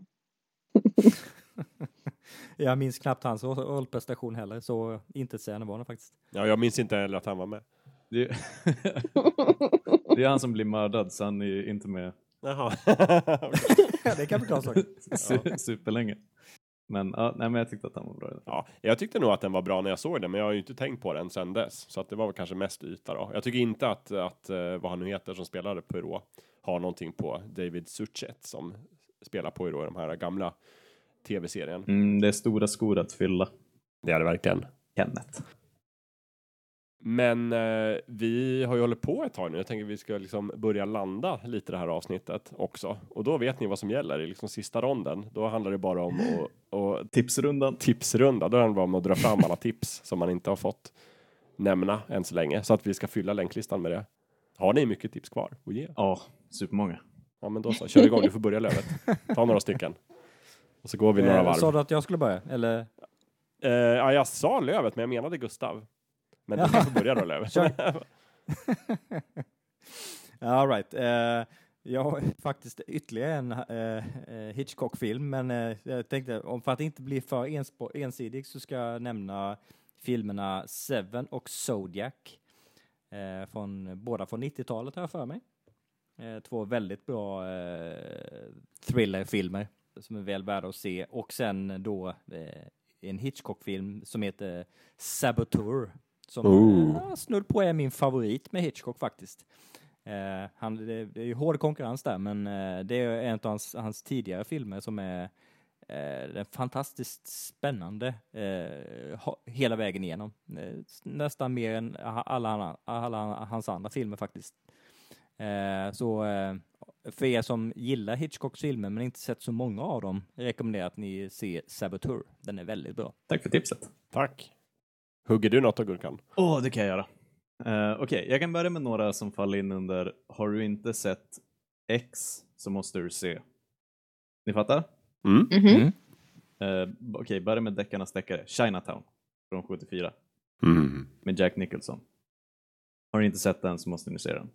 Jag minns knappt hans roll- rollprestation heller, så inte sägande var den faktiskt. Ja, jag minns inte heller att han var med. Det är, det är han som blir mördad så han är ju inte med Jaha. det kan bli bra sak. su- superlänge. Men, ja, nej, men jag tyckte att han var bra. Ja, jag tyckte nog att den var bra när jag såg den, men jag har ju inte tänkt på den sedan dess. Så att det var väl kanske mest yta då. Jag tycker inte att, att eh, vad han nu heter som spelade Poirot har någonting på David Suchet som spelar Poirot i de här gamla tv-serien. Mm, det är stora skor att fylla. Det är det verkligen. Kenneth. Men eh, vi har ju hållit på ett tag nu. Jag tänker vi ska liksom börja landa lite det här avsnittet också. Och då vet ni vad som gäller i liksom sista ronden. Då handlar det bara om att, att Tipsrundan. tipsrunda. Då handlar det bara om att dra fram alla tips som man inte har fått nämna än så länge. Så att vi ska fylla länklistan med det. Har ni mycket tips kvar att ge? Ja, supermånga. Ja, men då så. Kör igång. Du får börja Lövet. Ta några stycken. Och så går vi några Eh, Sa varv. du att jag skulle börja? Eller? Eh, ja, jag sa Lövet, men jag menade Gustav. Men du kan få börja då. Kör. All right. Eh, jag har faktiskt ytterligare en eh, Hitchcock-film, men eh, jag tänkte om för att inte bli för ensidig så ska jag nämna filmerna Seven och Zodiac. Från, båda från 90-talet har jag för mig. Två väldigt bra thrillerfilmer som är väl värda att se. Och sen då en Hitchcock-film som heter Saboteur. Som Oh. snudd på är min favorit med Hitchcock faktiskt. Eh, han, det, det är ju hård konkurrens där, men eh, det är en av hans, hans tidigare filmer som är eh, den fantastiskt spännande eh, ha, hela vägen igenom. Eh, nästan mer än alla, alla, alla hans andra filmer faktiskt. Eh, så eh, för er som gillar Hitchcocks filmer men inte sett så många av dem rekommenderar jag att ni ser Saboteur. Den är väldigt bra. Tack för tipset. Tack. Hugger du något då Gurkan? Åh, det kan jag göra. Uh, Okej, jag kan börja med några som faller in under Har du inte sett X så måste du se. Ni fattar? Mm. Mhm. Uh, Okej, börja med deckarnas deckare. Chinatown från 74 Mm. med Jack Nicholson. Har ni inte sett den så måste ni se den.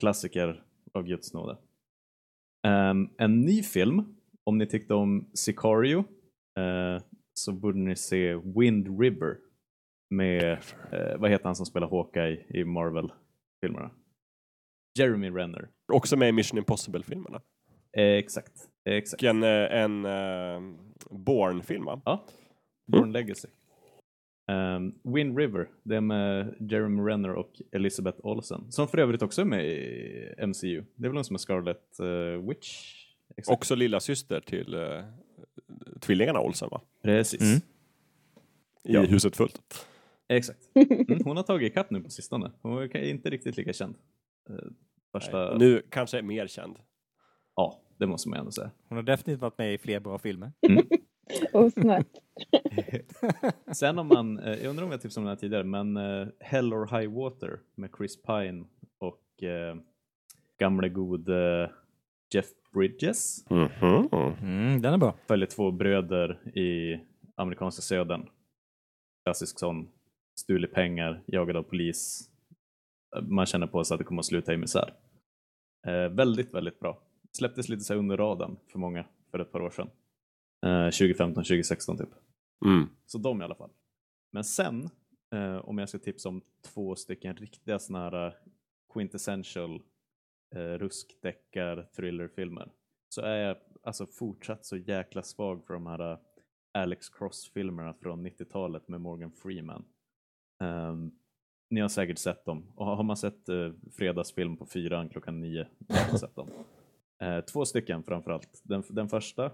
Klassiker av Guds nåde. Ehm, en ny film, om ni tyckte om Sicario eh, så borde ni se Wind River med, eh, vad heter han som spelar Hawkeye i Marvel-filmerna? Jeremy Renner. Också med i Mission Impossible-filmerna. Eh, exakt, exakt. Och en, eh, en uh, Bourne-film va? Ja, Born Legacy. Um, Wind River, det är med Jeremy Renner och Elizabeth Olsen. Som för övrigt också är med i MCU. Det är väl hon som är Scarlet uh, Witch? Exakt. Också lilla syster till uh, tvillingarna Olsen va? Precis. Mm. I Ja. Huset fullt. Exakt. Mm, hon har tagit ikapp nu på sistone. Hon är inte riktigt lika känd. Eh, första... Nej, Nu kanske är mer känd. Ja, det måste man ändå säga. Hon har definitivt varit med i fler bra filmer. Osnört. Sen om man, eh, jag undrar om jag tipsade om den här tidigare, men eh, Hell or High Water med Chris Pine och gamle gode Jeff Bridges. Mhm. Mm, den är bra. följer två bröder i amerikanska södern. Klassisk sån, stulit pengar, jagad av polis. Man känner på sig att det kommer att sluta i misär. Eh, väldigt, väldigt bra. Släpptes lite så under radarn för många för ett par år sedan. Eh, 2015, 2016 typ. Mm. Så de i alla fall. Men sen, eh, om jag ska tipsa om två stycken riktiga såna här eh, quintessential eh, ruskdeckar thrillerfilmer så är jag alltså fortsatt så jäkla svag för de här eh, Alex Cross-filmerna från 90-talet med Morgan Freeman. Um, ni har säkert sett dem. Och har man sett uh, fredagsfilm på fyran klockan nio, har man sett dem. Uh, två stycken framförallt. Den, den första,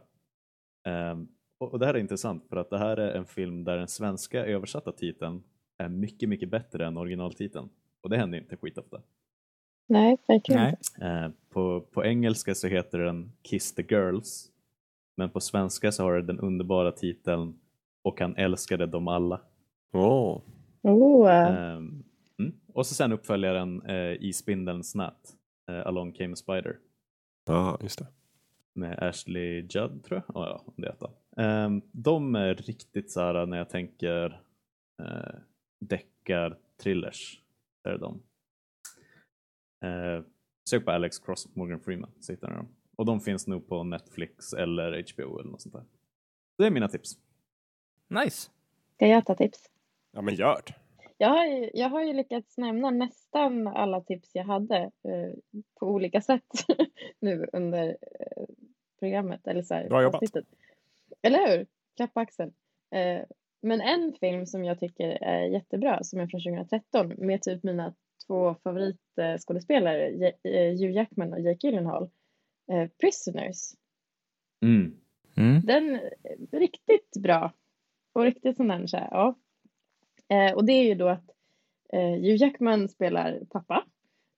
um, och, och det här är intressant för att det här är en film där den svenska översatta titeln är mycket, mycket bättre än originaltiteln. Och det händer inte skitofta. Nej, verkligen Nej. inte. Eh, på, på engelska så heter den Kiss the Girls. Men på svenska så har den den underbara titeln Och han älskade dem alla. Oh, Ehm, mm. Och så sen uppföljaren eh, I spindelns nät, eh, Along came a spider. Ja, just det. Med Ashley Judd tror jag. Oh, ja, det. Ehm, de är riktigt så här när jag tänker eh, deckar-thrillers. Är det de. Eh, sök på Alex Cross och Morgan Freeman så hittar ni dem. Och de finns nog på Netflix eller HBO eller något sånt där. Det är mina tips. Nice. ska jag ta tips? Ja, men gör det. Jag har, ju, jag har ju lyckats nämna nästan alla tips jag hade eh, på olika sätt nu under eh, programmet. Eller så här, Bra jobbat. avsnittet. Eller hur? Klapp på axeln. Eh, men en film som jag tycker är jättebra, som är från 2013, med typ mina två favoritskådespelare, eh, Hugh Jackman och Jake Gyllenhaal, eh, Prisoners. Mm. Mm. Den är riktigt bra. Och riktigt sån där, så här, ja. Eh, och det är ju då att eh, Hugh Jackman spelar pappa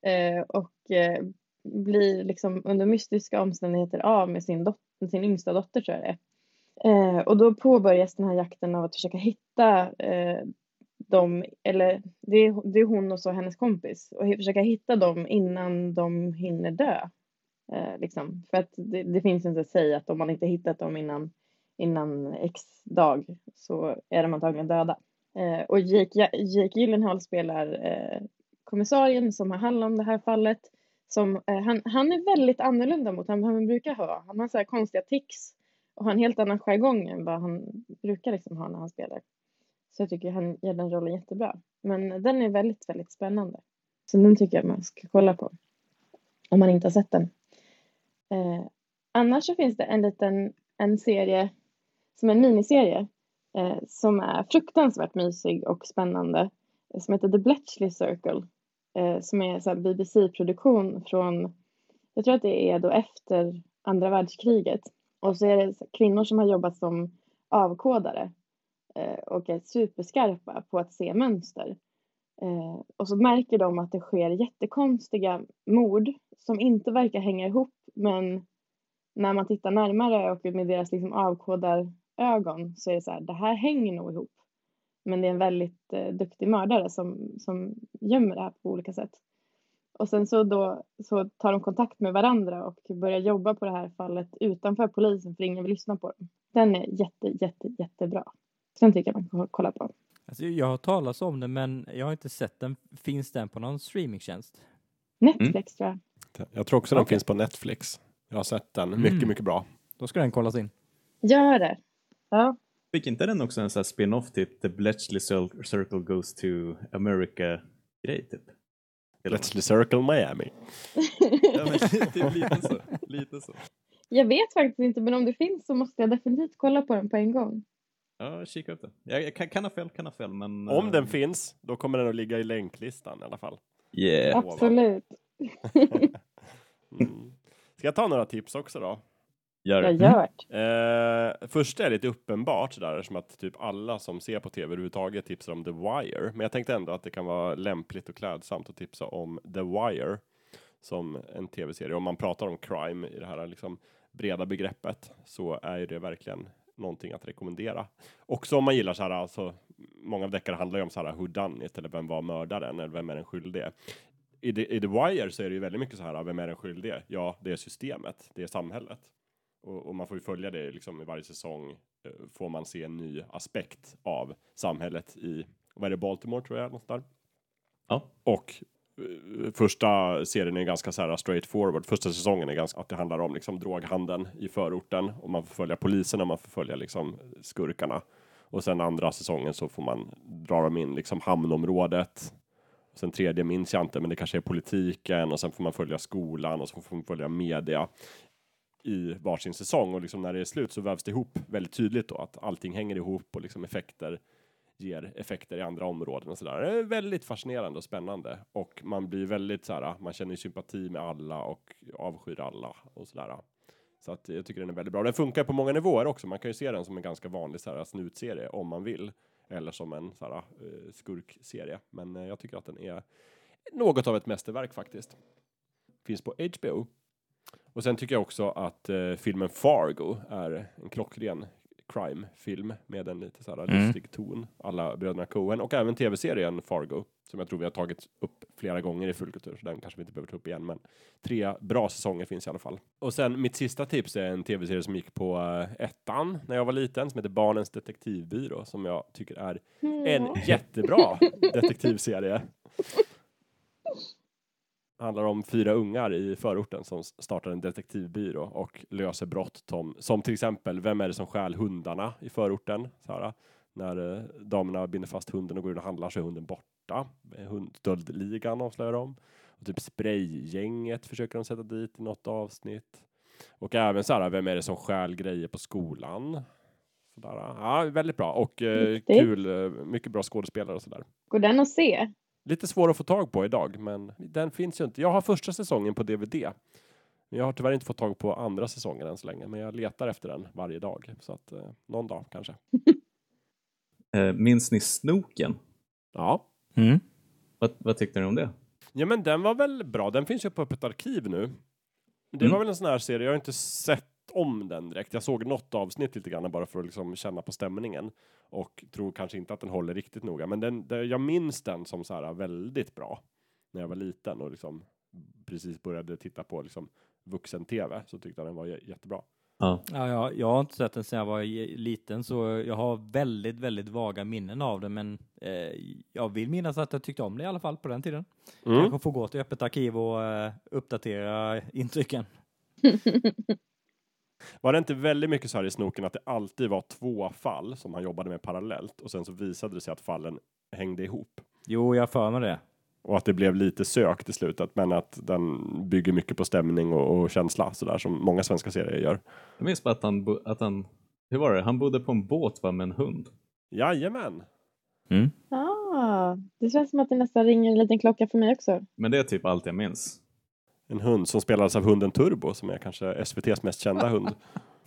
eh, och eh, blir liksom under mystiska omständigheter av med sin, dot- sin yngsta dotter tror jag det är. Eh, och då påbörjas den här jakten av att försöka hitta eh, de, eller det är, det är hon och så hennes kompis, och försöka hitta dem innan de hinner dö. Eh, liksom. För att det, det finns inte att säga att om man inte hittat dem innan, innan x dag så är de antagligen döda. Eh, och Jake, Jake Gyllenhaal spelar eh, kommissarien som har hand om det här fallet. Som, eh, han, han är väldigt annorlunda mot vad han brukar ha. Han har så här konstiga tics och har en helt annan jargong än vad han brukar liksom ha när han spelar. Så jag tycker han gör den rollen jättebra. Men den är väldigt, väldigt spännande. Så den tycker jag man ska kolla på. Om man inte har sett den. Eh, annars så finns det en liten en serie som är en miniserie eh, som är fruktansvärt mysig och spännande eh, som heter The Bletchley Circle eh, som är en BBC-produktion från jag tror att det är då efter andra världskriget och så är det så- kvinnor som har jobbat som avkodare Eh, och är superskarpa på att se mönster. Eh, och så märker de att det sker jättekonstiga mord som inte verkar hänga ihop men när man tittar närmare och med deras liksom avkodarögon så är det så här, det här hänger nog ihop. Men det är en väldigt eh, duktig mördare som, som gömmer det här på olika sätt. Och sen så då så tar de kontakt med varandra och börjar jobba på det här fallet utanför polisen för ingen vill lyssna på dem. Den är jätte, jätte, jättebra. Den tycker jag man kan kolla på. Alltså, jag har talat om den, men jag har inte sett den. Finns den på någon streamingtjänst? Netflix tror jag. Jag tror också den Okej. finns på Netflix. Jag har sett den. Mycket, Mm. mycket bra. Då ska den kollas in. Gör det. Ja. Fick inte den också en sån här spin-off till The Bletchley Cir- Circle Goes to America-grej typ? Bletchley Circle Miami. Ja, men typ lite så. Lite så. Jag vet faktiskt inte men om det finns så måste jag definitivt kolla på den på en gång. Ja, kika upp det. Jag, jag kan, kan ha fel, kan ha fel, men... Om eh, den finns, då kommer den att ligga i länklistan i alla fall. Yeah. Absolut. Mm. Ska jag ta några tips också då? Gör Jag det. gör det. Eh, först är det lite uppenbart sådär som att typ alla som ser på tv överhuvudtaget tipsar om The Wire. Men jag tänkte ändå att det kan vara lämpligt och klädsamt att tipsa om The Wire som en tv-serie. Om man pratar om crime i det här liksom breda begreppet så är det verkligen någonting att rekommendera. Också om man gillar så här, alltså många av deckare handlar ju om så här who done it eller vem var mördaren eller vem är den skyldige. I The, I The Wire så är det ju väldigt mycket så här, vem är den skyldige? Ja, det är systemet, det är samhället. Och, och man får ju följa det liksom i varje säsong. eh, Får man se en ny aspekt av samhället i, vad är det, Baltimore tror jag, något där. Ja. Och första serien är ganska så här straight forward. Första säsongen är ganska att det handlar om liksom droghandeln i förorten och man får följa polisen och man får följa liksom skurkarna. Och sen andra säsongen så får man dra dem in liksom hamnområdet. Sen tredje minns jag inte, men det kanske är politiken och sen får man följa skolan och så får man följa media i varsin säsong och liksom när det är slut så vävs det ihop väldigt tydligt då att allting hänger ihop och liksom effekter ger effekter i andra områden och sådär. Det är väldigt fascinerande och spännande och man blir väldigt så här, man känner sympati med alla och avskyr alla och sådär. Så att jag tycker den är väldigt bra. Den funkar på många nivåer också. Man kan ju se den som en ganska vanlig så här, snutserie om man vill eller som en så här, eh, skurkserie. Men eh, jag tycker att den är något av ett mästerverk faktiskt. Finns på HBO. Och sen tycker jag också att eh, filmen Fargo är en klockren crime-film med en lite så här Mm. lustig ton. Alla bröderna Coen och även tv-serien Fargo som jag tror vi har tagit upp flera gånger i Fullkultur. Så den kanske vi inte behöver ta upp igen, men tre bra säsonger finns i alla fall. Och sen mitt sista tips är en tv-serie som gick på eh, ettan när jag var liten som heter Barnens detektivbyrå som jag tycker är en Mm. jättebra detektivserie. Handlar om fyra ungar i förorten som startar en detektivbyrå och löser brott som, som till exempel, vem är det som stjäl hundarna i förorten? Så här, när eh, damerna binder fast hunden och går in och handlar så är hunden borta. Eh, Hund, stöldligan avslöjar de. Och typ spraygänget försöker de sätta dit i något avsnitt. Och även så här, vem är det som stjäl grejer på skolan? Sådär. Ja, väldigt bra och eh, kul. eh, Mycket bra skådespelare och sådär. Går den att se? Lite svår att få tag på idag, men den finns ju inte. Jag har första säsongen på DVD. Men jag har tyvärr inte fått tag på andra säsongen än så länge, men jag letar efter den varje dag. Så att eh, någon dag kanske. Eh, minns ni Snoken? Ja. Mm. Vad, vad tyckte ni om det? Ja, men den var väl bra. Den finns ju på Öppet arkiv nu. Det Mm. var väl en sån här serie, jag har inte sett om den direkt. Jag såg något avsnitt lite grann bara för att liksom känna på stämningen. Och tror kanske inte att den håller riktigt noga. Men den, den, jag minns den som så här väldigt bra. När jag var liten och liksom precis började titta på liksom vuxen-tv så tyckte jag den var jä- jättebra. Ja. Ja, jag, jag har inte sett den sedan jag var liten så jag har väldigt, väldigt vaga minnen av den men eh, jag vill minnas att jag tyckte om det i alla fall på den tiden. Mm. Kanske får gå till öppet arkiv och eh, uppdatera intrycken. Var det inte väldigt mycket så här i snoken att det alltid var två fall som han jobbade med parallellt och sen så visade det sig att fallen hängde ihop? Jo, jag för mig det. Och att det blev lite sökt i slutet, men att den bygger mycket på stämning och, och känsla, sådär som många svenska serier gör. Jag minns bara att han, att han, hur var det? Han bodde på en båt va, med en hund. Jajamän! Mm. Ah, det känns som att det nästan ringer en liten klocka för mig också. Men det är typ allt jag minns. En hund som spelades av hunden Turbo, som är kanske SVTs mest kända hund.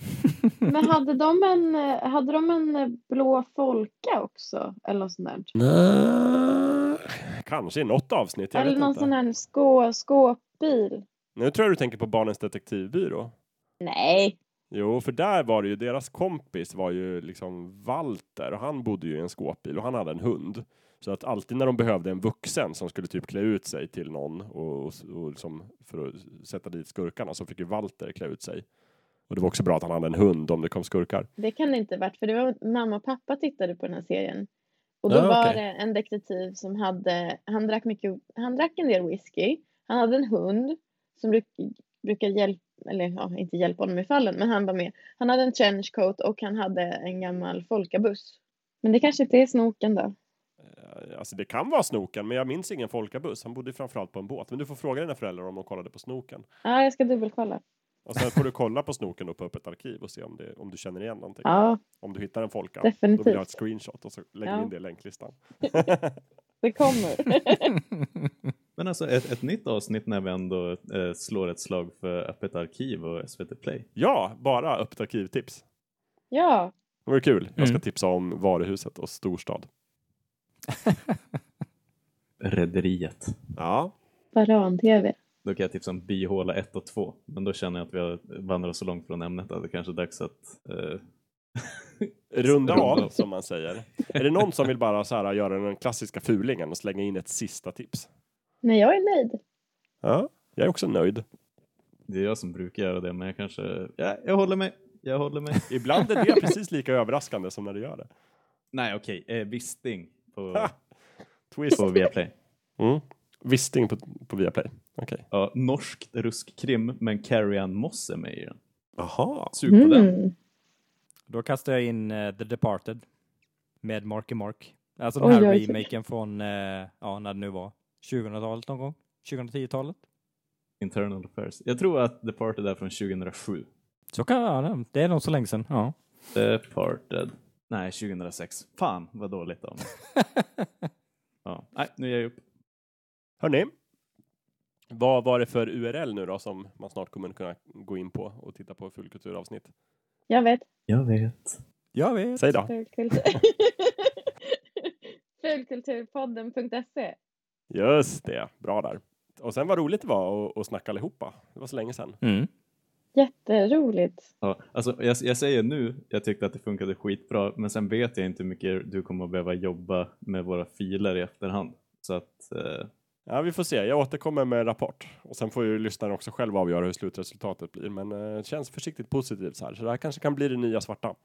Men hade de en, hade de en blå folka också? Eller något sånt där? Kanske i något avsnitt, Eller någon inte. sån här skå, skåpbil? Nu tror jag du tänker på Barnens detektivbyrå. Nej. Jo, för där var det ju, deras kompis var ju liksom Walter och han bodde ju i en skåpbil och han hade en hund. Så att alltid när de behövde en vuxen som skulle typ klä ut sig till någon och, och, och liksom för att sätta dit skurkarna så fick ju Walter klä ut sig. Och det var också bra att han hade en hund om det kom skurkar. Det kan det inte varit, för det var mamma och pappa tittade på den här serien. Och då Ja, var det en detektiv som hade, han drack mycket, han drack en del whisky. Han hade en hund som bruk, brukar hjälpa, eller ja, inte hjälpa honom i fallen, men han var med. Han hade en trenchcoat och han hade en gammal folkabuss. Men det kanske inte är snoken då. Eh, Alltså det kan vara Snoken, men jag minns ingen folkabuss. Han bodde framförallt på en båt. Men du får fråga dina föräldrar om de kollade på Snoken. Ja, jag ska dubbelkolla. Och sen får du kolla på Snoken då på öppet arkiv och se om, det, om du känner igen någonting. Ja, Om du hittar en folka. Då vill definitivt. jag ha ett screenshot och så lägger vi Ja. in det i länklistan. Det kommer. Men alltså ett, ett nytt avsnitt när vi ändå eh, slår ett slag för Öppet arkiv och SVT Play. Ja, bara öppet arkivtips. ja, Det vore kul. Jag ska Mm. tipsa om varuhuset och storstad. Rederiet. Ja, Varan-TV. Då kan jag tipsa om Byhåla 1 och 2. Men då känner jag att vi har vandrat så långt från ämnet att det kanske är dags att eh, runda av som man säger. Är det någon som vill bara så här göra den klassiska fulingen och slänga in ett sista tips? Nej, jag är nöjd. Ja, jag är också nöjd. Det är jag som brukar göra det, men jag kanske... Ja, jag håller mig. Jag håller mig. Ibland är det precis lika överraskande som när du gör det. Nej, okej. Eh, Visting på! Twist. på Viaplay. Mm. Visting på, på Viaplay. Okej. Ja, norskt ruskkrim, men Carrie Ann Moss är med i den. Jaha. Sug på den. Mm. Då kastar jag in eh, The Departed med Marky Mark. Alltså den här oj. remaken från, eh, ja när det nu var, 2000-talet någon gång? 2010-talet? Internal Affairs. Jag tror att Departed är från 2007. Så kan ja, det är nog så länge sedan. Ja. Departed. Nej, 2006. Fan vad dåligt av mig. ja. Nej, nu ger jag upp. Hörni, vad var det för URL nu då som man snart kommer kunna gå in på och titta på fullkulturavsnitt? Jag vet. Jag vet. Jag vet. Säg då. Fulkultur. Fulkulturpodden.se. Just det, bra där. Och sen vad roligt det var att, att snacka allihopa. Det var så länge sedan. Mm. Jätteroligt. Ja, alltså, jag, jag säger nu, jag tyckte att det funkade skitbra, men sen vet jag inte hur mycket du kommer att behöva jobba med våra filer i efterhand. Så att, eh, Ja, vi får se. Jag återkommer med en rapport och sen får ju lyssnaren också själv avgöra hur slutresultatet blir. Men eh, det känns försiktigt positivt så här, så det här kanske kan bli det nya svarta.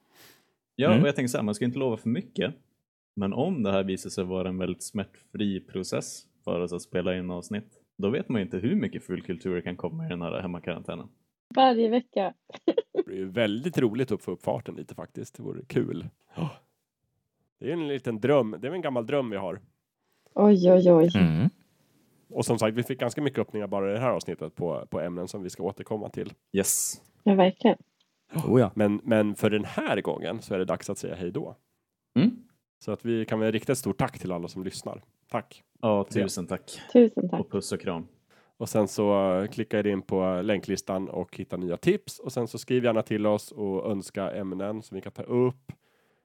ja, Mm. och jag tänker så här, man ska inte lova för mycket. Men om det här visar sig vara en väldigt smärtfri process för oss att spela in avsnitt, då vet man ju inte hur mycket fulkultur kan komma i den här hemmakarantänen. Varje vecka. Det ju väldigt roligt att få upp farten lite faktiskt. Det vore kul. Det är en liten dröm. Det är en gammal dröm vi har. Oj, oj, oj. Mm. Och som sagt, vi fick ganska mycket öppningar bara i det här avsnittet på, på ämnen som vi ska återkomma till. Yes. Ja, verkligen. Oh, ja. Men, men för den här gången så är det dags att säga hej då. Mm. Så att vi kan väl rikta ett stort tack till alla som lyssnar. Tack! Ja, tusen tack. Tusen tack. Och puss och kram. Och sen så eh, klickar jag in på länklistan och hittar nya tips. Och sen så skriv gärna till oss och önska ämnen som vi kan ta upp.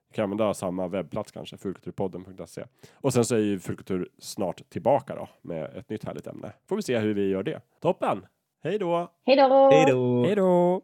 Vi kan använda samma webbplats kanske, fulkulturpodden.se. Och sen så är ju Fulkultur snart tillbaka då med ett nytt härligt ämne. Får vi se hur vi gör det. Toppen! Hej då! Hej då! Hej då! Hej då!